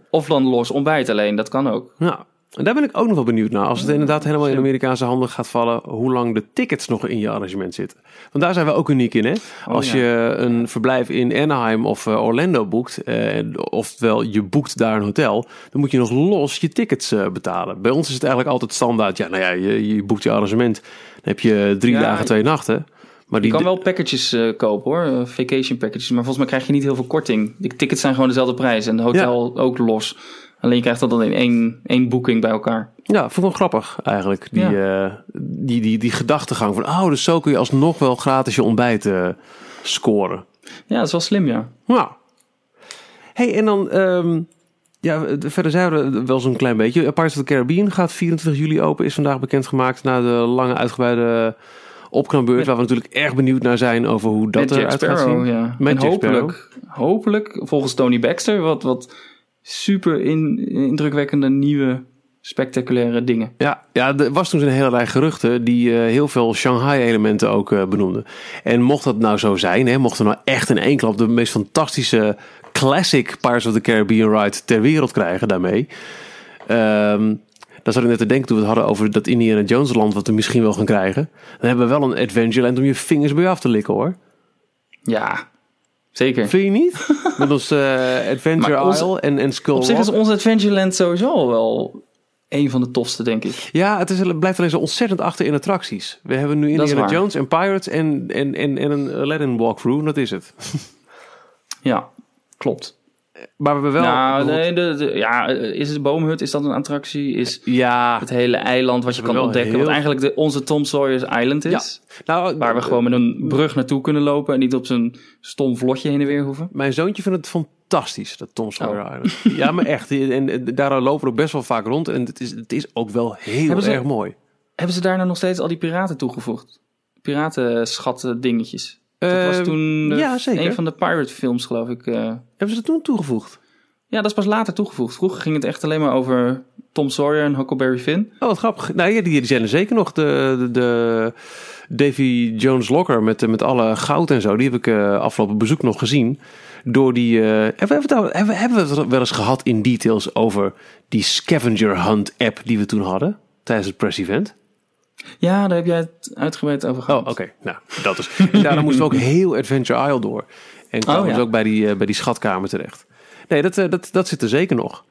Of dan los ontbijt alleen, dat kan ook. Nou, en daar ben ik ook nog wel benieuwd naar. Als het inderdaad helemaal in. Amerikaanse handen gaat vallen, hoe lang de tickets nog in je arrangement zitten. Want daar zijn we ook uniek in, hè? Als Oh, ja. je een verblijf in Anaheim of eh, Orlando boekt, eh, oftewel je boekt daar een hotel, dan moet je nog los je tickets eh, betalen. Bij ons is het eigenlijk altijd standaard. Ja, nou ja, je, je boekt je arrangement, dan heb je drie Ja, dagen, twee nachten. Maar Je die kan wel packages kopen hoor, vacation packages. Maar volgens mij krijg je niet heel veel korting. De tickets zijn gewoon dezelfde prijs en de hotel ook los. Alleen je krijgt dat dan in één, één boeking bij elkaar. Ja, vond ik wel grappig eigenlijk. Die, eh, die, die, die gedachtegang van, oh, dus zo kun je alsnog wel gratis je ontbijt eh, scoren. Ja, dat is wel slim ja. Nou. hey, en dan, ehm, ja, verder zijn we wel zo'n klein beetje. Pirates of the Caribbean gaat 24 juli open, is vandaag bekendgemaakt na de lange uitgebreide opknapbeurt, waar we natuurlijk erg benieuwd naar zijn over hoe dat Met Jack eruit gaat zien. ja. Met en hopelijk, hopelijk, volgens Tony Baxter, wat, wat super in, indrukwekkende nieuwe spectaculaire dingen. Ja, ja, er was toen een hele rij geruchten die eh, heel veel Shanghai-elementen ook eh, benoemden. En mocht dat nou zo zijn, hè, mocht er nou echt in één klap de meest fantastische classic Pirates of the Caribbean ride ter wereld krijgen daarmee. Ehm dan zat ik net te denken toen we het hadden over dat Indiana Jones land wat we misschien wel gaan krijgen. Dan hebben we wel een Adventureland om je vingers bij je af te likken hoor. Ja, zeker. Vind je niet? Met ons eh, Adventure Maar onze- Isle en, en Skull Op zich is ons Adventureland sowieso wel een van de tofste, denk ik. Ja, het, is, het blijft alleen zo ontzettend achter in attracties. We hebben nu Indiana. Jones en Pirates en, en, en, en een Aladdin walkthrough. Dat is het. Ja, klopt. Maar we wel... nou, nee, de, de- ja, eh, is het de boomhut? Is dat een attractie? Is Ja, het hele eiland wat je kan ontdekken? heel- Wat eigenlijk de, onze Tom Sawyer's Island is. nou, Waar we gewoon met een brug naartoe kunnen lopen en niet op zo'n stom vlotje heen en weer hoeven. Mijn zoontje vindt het fantastisch, dat Tom Sawyer Oh. Island. Ja, maar echt. En, en daar lopen we ook best wel vaak rond. En het is, het is ook wel heel ze- erg mooi. Hebben ze daar nou nog steeds al die piraten toegevoegd? Piratenschatten dingetjes. Dat was Eh, toen de- ja, zeker. een van de pirate films, geloof ik. eh. Hebben ze dat toen toegevoegd? Ja, dat is pas later toegevoegd. Vroeger ging het echt alleen maar over Tom Sawyer en Huckleberry Finn. Oh, wat grappig. Nou ja, die, die zijn er zeker nog. De, de, de Davy Jones Locker met, met alle goud en zo. Die heb ik eh, afgelopen bezoek nog gezien. Door die... eh, hebben, we het hebben, hebben we het wel eens gehad in details over die scavenger hunt app die we toen hadden? Tijdens het press event? Ja, daar heb jij het uitgebreid over gehad. Oh, oké. Nou, dat is. En daarna moesten we ook heel Adventure Isle door. En kwamen Oh, ja. dus ook bij die, eh, bij die schatkamer terecht. Nee, dat, eh, dat, dat zit er zeker nog.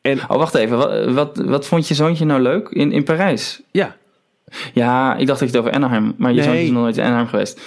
En Oh, wacht even. Wat, wat, wat vond je zoontje nou leuk in, in Parijs? ja, Ja, ik dacht dat je het over Anaheim... Maar je Nee. zoontje is nog nooit in Anaheim geweest.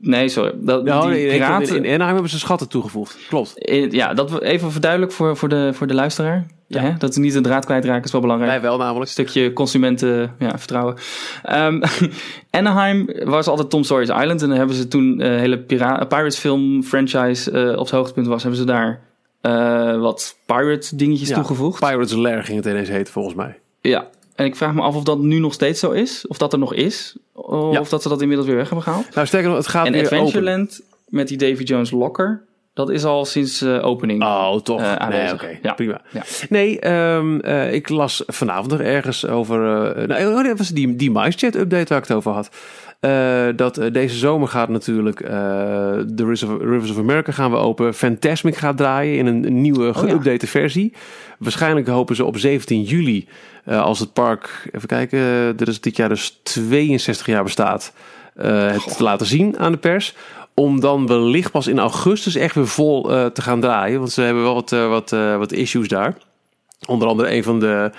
Nee, sorry. Dat, nou, die piraten... in, Anaheim hebben ze schatten toegevoegd. Klopt. in- ja, dat even verduidelijk voor, voor, de, voor de luisteraar. Ja. Hè? Dat ze niet de draad kwijtraken is wel belangrijk. Wij wel namelijk. stukje consumenten ja, vertrouwen. Ehm, Anaheim was altijd Tom Sawyer's Island. En dan hebben ze toen een hele pira- Pirates film franchise eh, op zijn hoogtepunt was, hebben ze daar eh, wat pirate dingetjes Ja, toegevoegd. Pirates Lair ging het ineens heten volgens mij. ja. En ik vraag me af of dat nu nog steeds zo is. Of dat er nog is. Of Ja. dat ze dat inmiddels weer weg hebben gehaald. Nou, sterker nog, het gaat en weer open. Adventureland met die Davy Jones Locker. Dat is al sinds eh, opening. Oh, toch? Eh, nee, oké. Ja. Prima. Ja. Nee, ehm, eh, ik las vanavond nog ergens over... nou, oh, dat was die, die MyChat update waar ik het over had. Eh, dat eh, deze zomer gaat natuurlijk eh de Rivers of, Rivers of America gaan we open. Fantasmic gaat draaien in een nieuwe Oh, ja. geüpdate versie. Waarschijnlijk hopen ze op 17 juli, eh, als het park, even kijken, er is dit jaar dus 62 jaar bestaat, eh, het te laten zien aan de pers. Om dan wellicht pas in augustus echt weer vol eh, te gaan draaien. Want ze hebben wel wat, eh, wat, eh, wat issues daar. Onder andere een van de,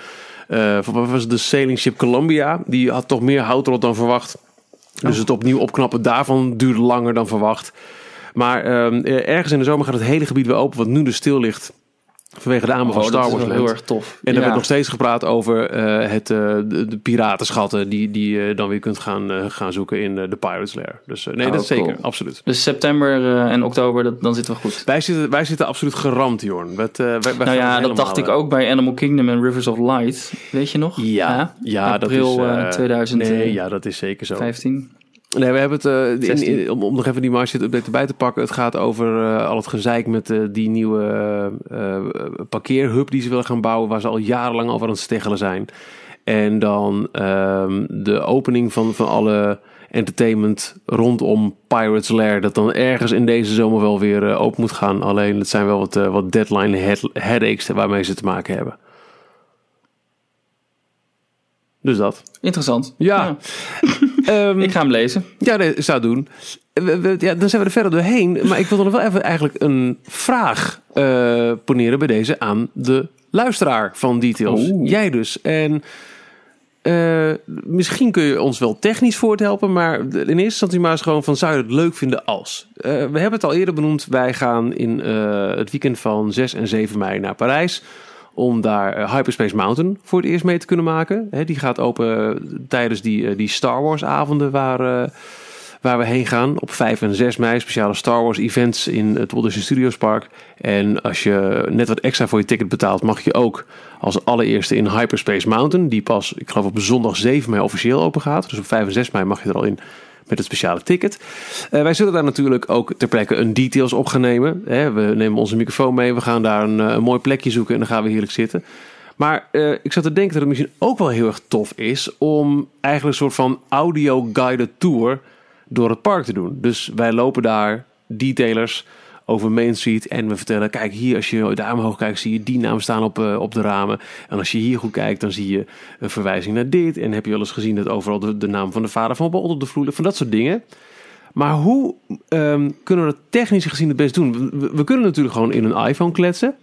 eh, van- wat was de Sailing Ship Columbia. Die had toch meer houtrot dan verwacht. Dus het opnieuw opknappen daarvan duurde langer dan verwacht. Maar ehm, eh, ergens in de zomer gaat het hele gebied weer open, wat nu dus stil ligt. Vanwege de aanbouw Oh, van dat Star is Wars wel Land. heel erg tof. En er Ja. werd nog steeds gepraat over eh, het, eh, de, de piratenschatten die, die je dan weer kunt gaan, eh, gaan zoeken in eh, de Pirates Lair. Dus eh, nee, Oh, dat is zeker, cool. absoluut. Dus september eh, en oktober, dat, dan zitten we goed. Wij zitten, wij zitten absoluut geramd, Jorn. Met, eh, wij, wij Nou ja, dat dacht ik eh, ook bij Animal Kingdom en Rivers of Light. Weet je nog? Ja, ja, April dat is... eh, eh, 2015. Nee, ja, dat is zeker zo. Nee, we hebben het, eh, in- 16. in- om, om nog even die market update erbij te pakken. Het gaat over eh, al het gezeik met eh, die nieuwe parkeerhub die ze willen gaan bouwen, waar ze al jarenlang over aan het steggelen zijn. En dan ehm, de opening van, van alle entertainment rondom Pirates Lair, dat dan ergens in deze zomer wel weer open moet gaan. Alleen het zijn wel wat, wat deadline head- headaches waarmee ze te maken hebben. Dus dat. Interessant. Ja. Ehm, Ik ga hem lezen. ja, dat zou doen. We- we- ja, dan zijn we er verder doorheen. Maar ik wilde nog wel even eigenlijk een vraag eh poneren bij deze aan de luisteraar van Details. Oeh. Jij dus. En eh, misschien kun je ons wel technisch voorthelpen. Maar in eerste instantie maar eens gewoon van zou je het leuk vinden als. Eh, we hebben het al eerder benoemd. Wij gaan in het weekend van 6 en 7 mei naar Parijs. Om daar eh, Hyperspace Mountain voor het eerst mee te kunnen maken. Die gaat open eh, tijdens die, eh, die Star Wars avonden waar, waar we heen gaan. Op 5 en 6 mei speciale Star Wars events in het Walt Disney Studios Park. En als je net wat extra voor je ticket betaalt, mag je ook als allereerste in Hyperspace Mountain. Die pas, ik geloof op zondag 7 mei officieel open gaat. Dus op 5 en 6 mei mag je er al in met het speciale ticket. Eh, wij zullen daar natuurlijk ook ter plekke een details op gaan nemen. Hè, we nemen onze microfoon mee, we gaan daar een, eh, mooi plekje zoeken en dan gaan we heerlijk zitten. Maar eh, ik zat te denken dat het misschien ook wel heel erg tof is om eigenlijk een soort van audio-guided tour door het park te doen. Dus wij lopen daar, detailers, over Main Street en we vertellen, kijk hier, als je daar omhoog kijkt, zie je die naam staan op, eh, op de ramen. En als je hier goed kijkt, dan zie je een verwijzing naar dit. En heb je wel eens gezien dat overal de, de naam van de vader van Bolt op de vloer van dat soort dingen. Maar hoe ehm, kunnen we dat technisch gezien het best doen? We, we kunnen natuurlijk gewoon in een iPhone kletsen.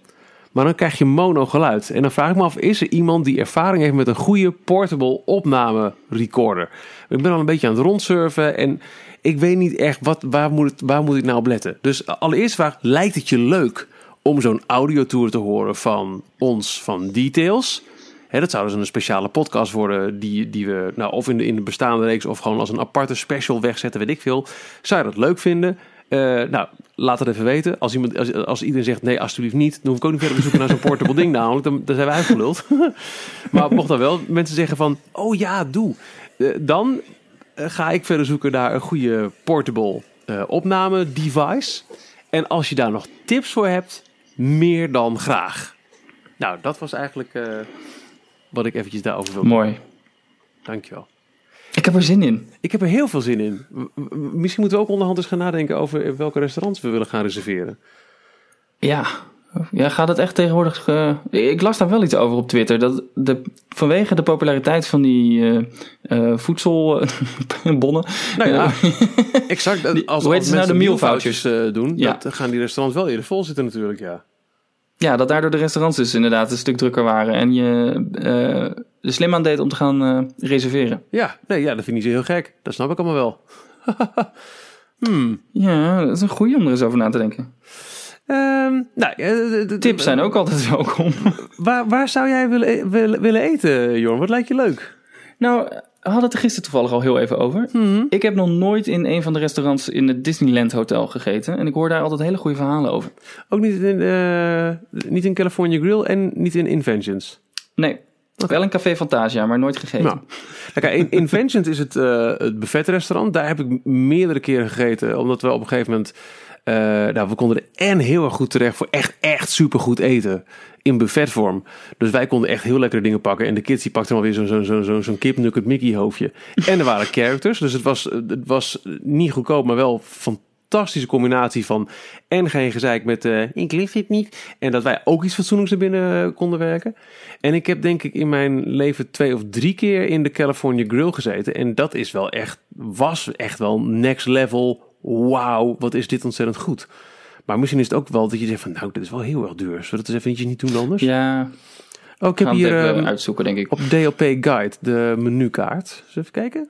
Maar dan krijg je mono geluid. En dan vraag ik me af, is er iemand die ervaring heeft met een goede portable opname recorder? Ik ben al een beetje aan het rondsurfen en ik weet niet echt, wat, waar, moet het, waar moet ik nou op letten? Dus allereerst vraag, lijkt het je leuk om zo'n audiotour te horen van ons, van Details? Hè, dat zou dus een speciale podcast worden die, die we nou, of in de, in de bestaande reeks of gewoon als een aparte special wegzetten, weet ik veel. Zou je dat leuk vinden? Eh, nou, laat het even weten. Als, iemand, als, als iedereen zegt nee, alsjeblieft niet, dan hoef ik ook niet verder te zoeken naar zo'n portable ding namelijk. Dan, dan zijn we uitgeluld. maar mocht dan wel mensen zeggen van, oh ja, doe. Eh, dan ga ik verder zoeken naar een goede portable uh, opname device. En als je daar nog tips voor hebt, meer dan graag. Nou, dat was eigenlijk uh, wat ik eventjes daarover wil Mooi. Dankjewel. Ik heb er zin in. Ik heb er heel veel zin in. Misschien moeten we ook onderhand eens gaan nadenken over welke restaurants we willen gaan reserveren. Ja, ja, gaat het echt tegenwoordig. Uh, ik las daar wel iets over op Twitter. Dat de, vanwege de populariteit van die uh, uh, voedselbonnen. Nou ja, exact. Die, als, hoe heet als ze nou de mealvouchers? doen, Ja. dat gaan die restaurants wel eerder vol zitten natuurlijk, ja. Ja, dat daardoor de restaurants dus inderdaad een stuk drukker waren. En je eh, er slim aan deed om te gaan eh, reserveren. Ja, nee, ja, dat vind ik niet zo heel gek. Dat snap ik allemaal wel. hmm. Ja, dat is een goeie om er eens over na te denken. Ehm, nou, ja, de- de- Tips zijn ook altijd welkom. Waar, waar zou jij willen, willen, willen eten, Jorn? Wat lijkt je leuk? Nou, we hadden het er gisteren toevallig al heel even over. Ik heb nog nooit in een van de restaurants in het Disneyland Hotel gegeten. En ik hoor daar altijd hele goede verhalen over. Ook niet in, eh, niet in California Grill en niet in Inventions. Nee, wel een Café Fantasia, maar nooit gegeten. Nou, in Inventions is het, eh het buffetrestaurant. Daar heb ik meerdere keren gegeten. Omdat we op een gegeven moment... eh, nou, we konden er en heel erg goed terecht voor echt, echt supergoed eten. In buffetvorm. Dus wij konden echt heel lekkere dingen pakken. En de kids die pakten dan weer zo'n zo'n zo'n zo'n Mickey hoofdje. En er waren characters. Dus het was, het was niet goedkoop, maar wel fantastische combinatie van... En geen gezeik met eh ik lief niet. En dat wij ook iets fatsoenlijks er binnen eh, konden werken. En ik heb denk ik in mijn leven twee of drie keer in de California Grill gezeten. En dat is wel echt, was echt wel next level. Wauw, wat is dit ontzettend goed. Maar misschien is het ook wel dat je zegt van, nou, dit is wel heel erg duur. Zullen we het eens even niet doen anders? Ja, oh, ik heb hier ehm, uitzoeken, denk ik. op DLP Guide de menukaart. Zullen we even kijken?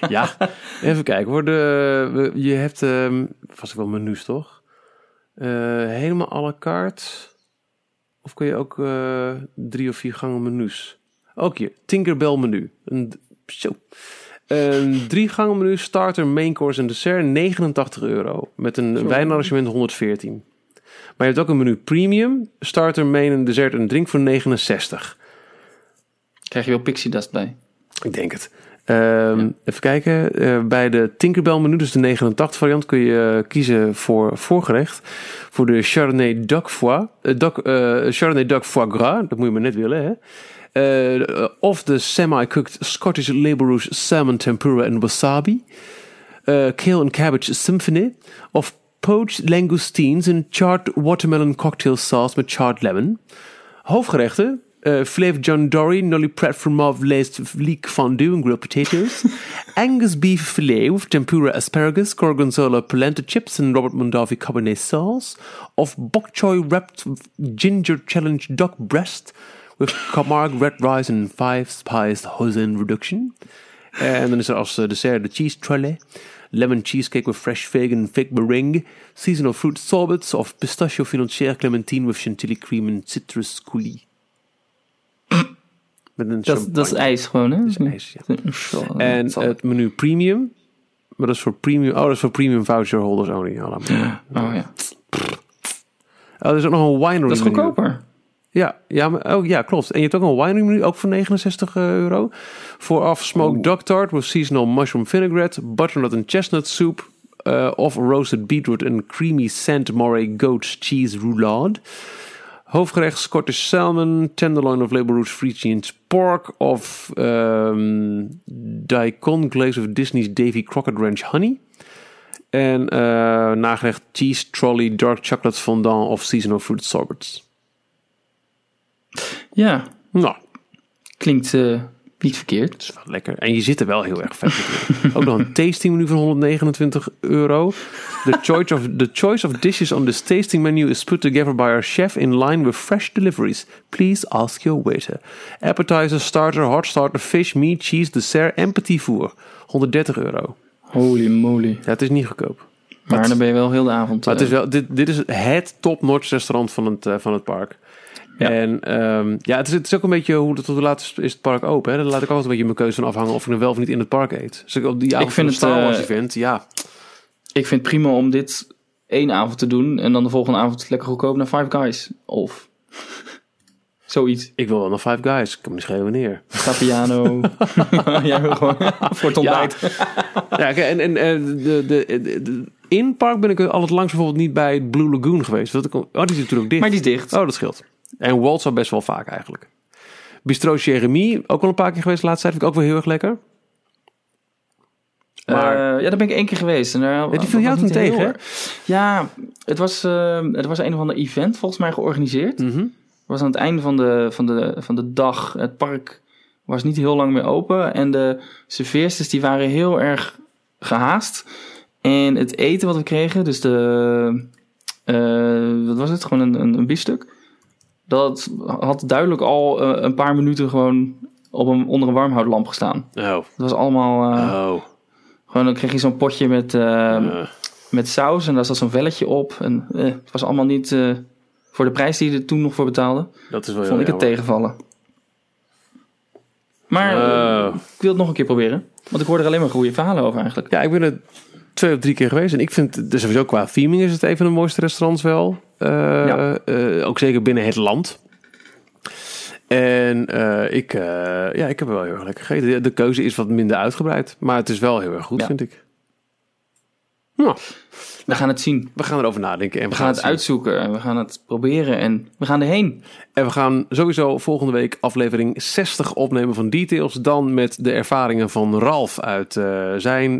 ja, even kijken hoor. De, je hebt ehm vast wel menus, toch? Eh, helemaal à la carte. Of kun je ook eh, drie of vier gangen menus? Ook hier, Tinkerbell menu. Een, zo. Een drie gangen menu, starter, main course en dessert, 89 euro. Met een wijnarrangement 114. Maar je hebt ook een menu premium, starter, main en dessert en drink voor 69. Krijg je wel pixie dust bij. Ik denk het. Ehm, Even kijken. Eh, bij de Tinkerbell menu, dus de 89 variant, kun je eh, kiezen voor voorgerecht. Voor de Chardonnay Duck Foie. eh, duck, Chardonnay Duck Foie Gras. Dat moet je maar net willen, hè. Eh, of de semi-cooked Scottish Label Rouge Salmon Tempura en Wasabi. Eh, Kale and Cabbage Symphony. Of poached langoustines in charred watermelon cocktail sauce met charred lemon. Hoofdgerechten. Filet John Dory, Nolly Pratt Fromage Laced Leek Fondue and grilled potatoes. Angus beef filet with tempura asparagus, gorgonzola polenta chips and Robert Mondavi cabernet sauce. Of bok choy wrapped ginger challenge duck breast with Camargue red rice and five spiced hoisin reduction. And then is also als dessert de cheese trolley. Lemon cheesecake with fresh fig and fig meringue. Seasonal fruit sorbets of pistachio financière clementine with chantilly cream and citrus coulis. Met een Dat, dat is ijs gewoon, hè? Dat is ijs, ja. En het menu premium. Maar dat is voor premium. Oh, dat is voor premium voucher holders only. Oh ja. Oh, er is ook nog een winery Dat is goedkoper. Ja, ja, maar, oh, ja, klopt. En je hebt ook een winery menu, ook voor 69 euro. Vooraf smoked duck tart with seasonal mushroom vinaigrette, butternut and chestnut soup. eh, of roasted beetroot and creamy Saint Moray goat cheese roulade. Hoofdgerecht Scottish Salmon, Tenderloin of Labor Roots Frisian Pork of ehm Daikon Glaze of Disney's Davy Crockett Ranch Honey. En eh nagerecht Cheese Trolley Dark Chocolate Fondant of Seasonal Fruit Sorbets. Ja, Nou, klinkt eh, niet verkeerd. dat is wel lekker. En je zit er wel heel erg vet in. Ook nog een tasting menu van 129 euro. The choice, of, the choice of dishes on this tasting menu is put together by our chef in line with fresh deliveries. Please ask your waiter. Appetizer, starter, hot starter, fish, meat, cheese, dessert en petit four. 130 euro. Holy moly. Ja, het is niet goedkoop. Maar dan ben je wel heel de avond... Maar het is eh, wel, dit, dit is het top-notch restaurant van het, eh, van het park. Ja. En ehm, ja, het is, het is ook een beetje hoe, het- hoe laat is- is het park open. Hè? Daar laat ik altijd een beetje mijn keuze van afhangen of ik er wel of niet in het park eet. Dus ik op die avond vind het het, Star Wars eh, event, ja. Ik vind het prima om dit één avond te doen en dan de volgende avond lekker goedkoop naar Five Guys. Of zoiets. Ik wil wel naar Five Guys. Ik kan me niet schelen wanneer. Capiano. Jij wil gewoon voor het ontbijt. ja, en, en eh, de, de, de, de- in park ben ik al het langst bijvoorbeeld niet bij Blue Lagoon geweest. Dat ik, oh, die is natuurlijk dicht. Maar die is dicht. Oh, dat scheelt. En Walt zou best wel vaak eigenlijk. Bistro Jeremy, ook al een paar keer geweest de laatste tijd. Vind ik ook wel heel erg lekker. Maar- Eh, ja, daar ben ik één keer geweest. En daar, die viel jou toen tegen, hè? Ja, het was, eh, het was een of ander event volgens mij georganiseerd. Mhm. Het was aan het einde van de, van, de, van de dag. Het park was niet heel lang meer open. En de serveersters die waren heel erg gehaast. En het eten wat we kregen, dus de... eh, wat was het? Gewoon een, een, een biefstuk. Dat had duidelijk al eh, een paar minuten gewoon op een, onder een warmhoutlamp gestaan. Oh. Het was allemaal... eh, Oh. Gewoon dan kreeg je zo'n potje met, eh, Eh. met saus en daar zat zo'n velletje op. En eh, het was allemaal niet eh, voor de prijs die je er toen nog voor betaalde. Dat is wel Vond ik het tegenvallen. Maar ik wil het nog een keer proberen. Want ik hoor er alleen maar goede verhalen over eigenlijk. Ja, ik ben er twee of drie keer geweest. En ik vind, dus sowieso qua theming is het een van de mooiste restaurants wel. Eh, Ja. eh, ook zeker binnen het land. En eh, ik, ja, ik heb er wel heel erg lekker gegeten. De, de keuze is wat minder uitgebreid. Maar het is wel heel erg goed, Ja. vind ik. Nou, We gaan het zien. we gaan erover nadenken. En we, We gaan het zien. uitzoeken en we gaan het proberen en we gaan erheen. En we gaan sowieso volgende week aflevering 60 opnemen van Details. Dan met de ervaringen van Ralf uit zijn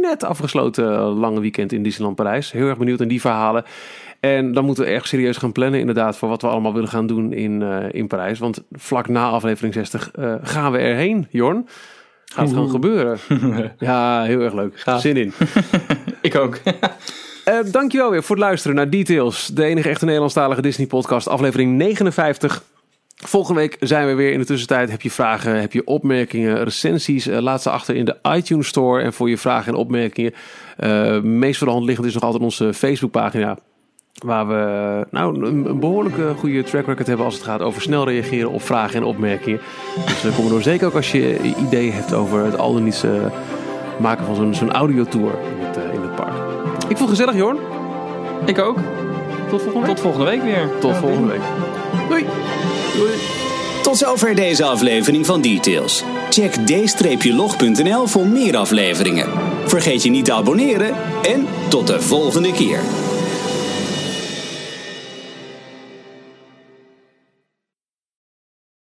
net afgesloten lange weekend in Disneyland Parijs. Heel erg benieuwd naar die verhalen. En dan moeten we erg serieus gaan plannen inderdaad voor wat we allemaal willen gaan doen in, eh, in Parijs. Want vlak na aflevering 60 eh, gaan we erheen, Jorn. Gaat het gewoon gebeuren. ja, heel erg leuk. Zin in. Ik ook. Eh, dankjewel weer voor het luisteren naar Details. De enige echte Nederlandstalige Disney podcast, aflevering 59. Volgende week zijn we weer in de tussentijd. Heb je vragen, heb je opmerkingen, recensies? laat ze achter in de iTunes Store. En voor je vragen en opmerkingen, meest voor de hand liggend is nog altijd onze Facebookpagina. Waar we nou, een, behoorlijke goede track record hebben als het gaat over snel reageren op vragen en opmerkingen. Dus uh, kom er door. Zeker ook als je ideeën hebt over het al dan niet eh, maken van zo'n zo'n audiotour in het, eh, in het park. Ik vond het gezellig, Jorn. Ik ook. Tot volgende week. Tot volgende week weer. Tot volgende week. Doei. Doei. Tot zover deze aflevering van Details. Check d-log.nl voor meer afleveringen. Vergeet je niet te abonneren en tot de volgende keer.